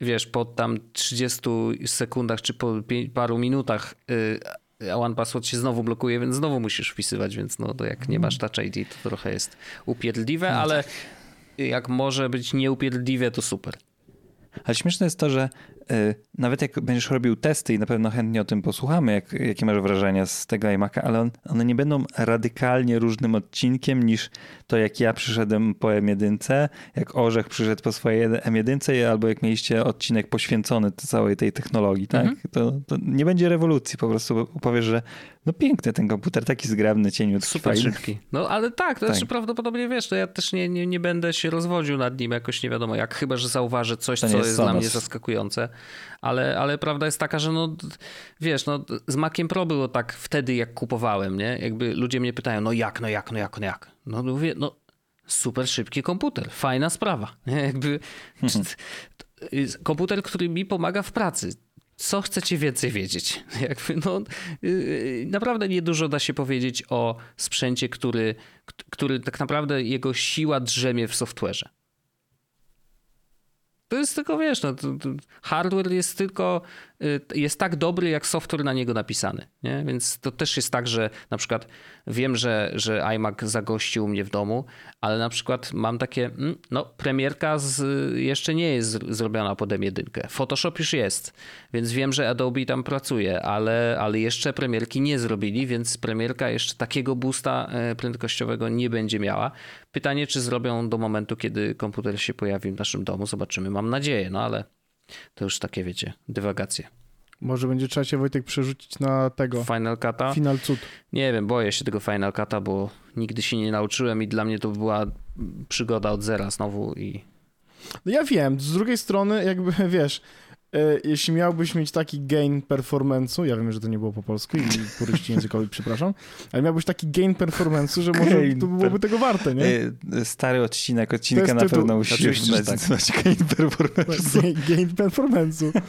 wiesz, po tam 30 sekundach czy po paru minutach y, One Password się znowu blokuje, więc znowu musisz wpisywać, więc no to jak nie masz Touch ID, to trochę jest upierdliwe, ale jak może być nieupierdliwe, to super. Ale śmieszne jest to, że nawet jak będziesz robił testy i na pewno chętnie o tym posłuchamy, jak, jakie masz wrażenia z tego iMac'a, ale on, one nie będą radykalnie różnym odcinkiem niż to, jak ja przyszedłem po M1, jak Orzech przyszedł po swojej M1, albo jak mieliście odcinek poświęcony całej tej technologii, tak? Mhm. To, to nie będzie rewolucji, po prostu powiesz, że no piękny ten komputer, taki zgrabny, cieniutki, Super fajny. szybki. No ale tak, to Tak. znaczy prawdopodobnie wiesz, to ja też nie, nie, nie będę się rozwodził nad nim jakoś nie wiadomo jak, chyba że zauważę coś, To co jest jest dla mnie zaskakujące. Ale, ale prawda jest taka, że no wiesz, no z Maciem Pro było tak wtedy jak kupowałem, nie? Jakby ludzie mnie pytają, no jak, no jak, no jak, no jak? No mówię, no super szybki komputer, fajna sprawa. Nie? Jakby jest komputer, który mi pomaga w pracy. Co chcecie więcej wiedzieć? Jakby no, yy, naprawdę niedużo da się powiedzieć o sprzęcie, który, który tak naprawdę jego siła drzemie w software'ze. To jest tylko, wiesz, no, to, to hardware jest tylko, jest tak dobry, jak software na niego napisany, nie? Więc to też jest tak, że na przykład wiem, że, że iMac zagościł mnie w domu, ale na przykład mam takie, mm, no premierka z, jeszcze nie jest zrobiona pod M1. Photoshop już jest, więc wiem, że Adobe tam pracuje, ale, ale jeszcze premierki nie zrobili, więc premierka jeszcze takiego boosta e, prędkościowego nie będzie miała. Pytanie, czy zrobią do momentu, kiedy komputer się pojawi w naszym domu, zobaczymy. Mam nadzieję, no ale to już takie, wiecie, dywagacje. Może będzie trzeba się Wojtek przerzucić na tego, Final Cut'a? Final Cud. Nie wiem, boję się tego Final Cut'a, bo nigdy się nie nauczyłem i dla mnie to była przygoda od zera znowu i No ja wiem, z drugiej strony jakby, wiesz, jeśli miałbyś mieć taki gain performance'u, ja wiem, że to nie było po polsku i puryści językowi, przepraszam, ale miałbyś taki gain performance'u, że może Gain to byłoby tego warte, nie? Y, Stary odcinek, odcinka na tytuł. pewno musisz Oczywiście, że nazywać Gain Performance. Gain, gain performance'u.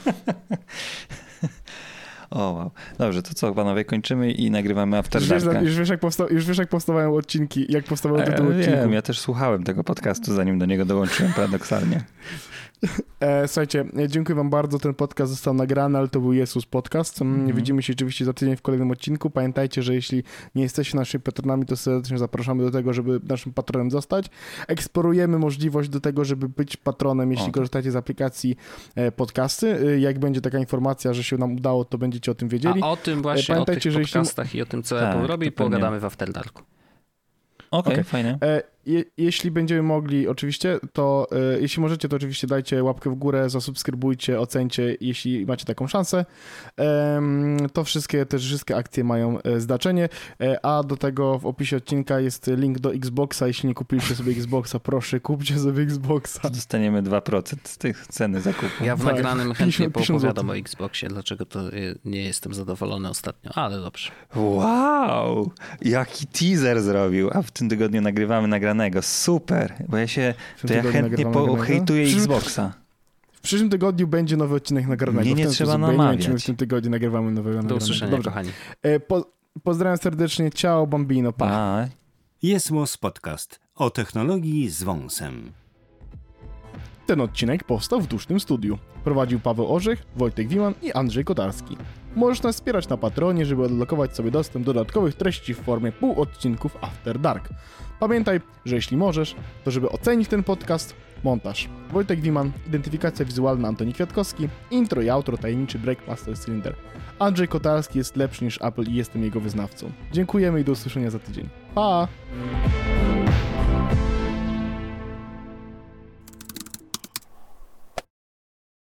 O, wow. Dobrze, to co, panowie, kończymy i nagrywamy After Już wiesz, już, wiesz, jak powsta- już wiesz, jak powstawały odcinki, jak powstawał E, tytuł odcinku. Wiem, ja też słuchałem tego podcastu, zanim do niego dołączyłem, paradoksalnie. E, słuchajcie, e, dziękuję wam bardzo, ten podcast został nagrany, ale to był Jesus Podcast. Mm, Mhm. Widzimy się oczywiście za tydzień w kolejnym odcinku. Pamiętajcie, że jeśli nie jesteście naszymi patronami, to serdecznie zapraszamy do tego, żeby naszym patronem zostać. Eksplorujemy możliwość do tego, żeby być patronem, jeśli O. korzystacie z aplikacji e, podcasty. Jak będzie taka informacja, że się nam udało, to będziecie o tym wiedzieli. A o tym właśnie, Pamiętajcie, o że tych jeśli- podcastach i o tym, co Tak, Apple robi, pogadamy w After Darku. Okej, Okej. fajnie. E, je, jeśli będziemy mogli, oczywiście, to e, jeśli możecie, to oczywiście dajcie łapkę w górę, zasubskrybujcie, ocencie, jeśli macie taką szansę. To wszystkie, też wszystkie akcje mają e, znaczenie, e, a do tego w opisie odcinka jest link do Xboxa. Jeśli nie kupiliście sobie Xboxa, proszę, kupcie sobie Xboxa. Dostaniemy 2% z tych ceny zakupu. Ja w Tak, nagranym 50 chętnie 50 poopowiadam o Xboxie, dlaczego to y, nie jestem zadowolony ostatnio, ale dobrze. Wow! Jaki teaser zrobił, a w tym tygodniu nagrywamy nagranego. Super, bo ja się, to ja chętnie pohejtuję Xboxa. W przyszłym tygodniu będzie nowy odcinek nagranego. Nie trzeba nie my namawiać. w tym tygodniu nagrywamy nowego Do nagranego. usłyszenia, Dobrze. kochani. E, Po, pozdrawiam serdecznie. Ciao, bambino. Pa. Jest Podcast o technologii z wąsem. Ten odcinek powstał w dusznym studiu. Prowadził Paweł Orzech, Wojtek Wiman i Andrzej Kotarski. Możesz nas wspierać na Patronie, żeby odblokować sobie dostęp do dodatkowych treści w formie półodcinków After Dark. Pamiętaj, że jeśli możesz, to żeby ocenić ten podcast, montaż Wojtek Wiman, identyfikacja wizualna Antoni Kwiatkowski, intro i outro tajemniczy Breakmaster Cylinder. Andrzej Kotarski jest lepszy niż Apple i jestem jego wyznawcą. Dziękujemy i do usłyszenia za tydzień. Pa!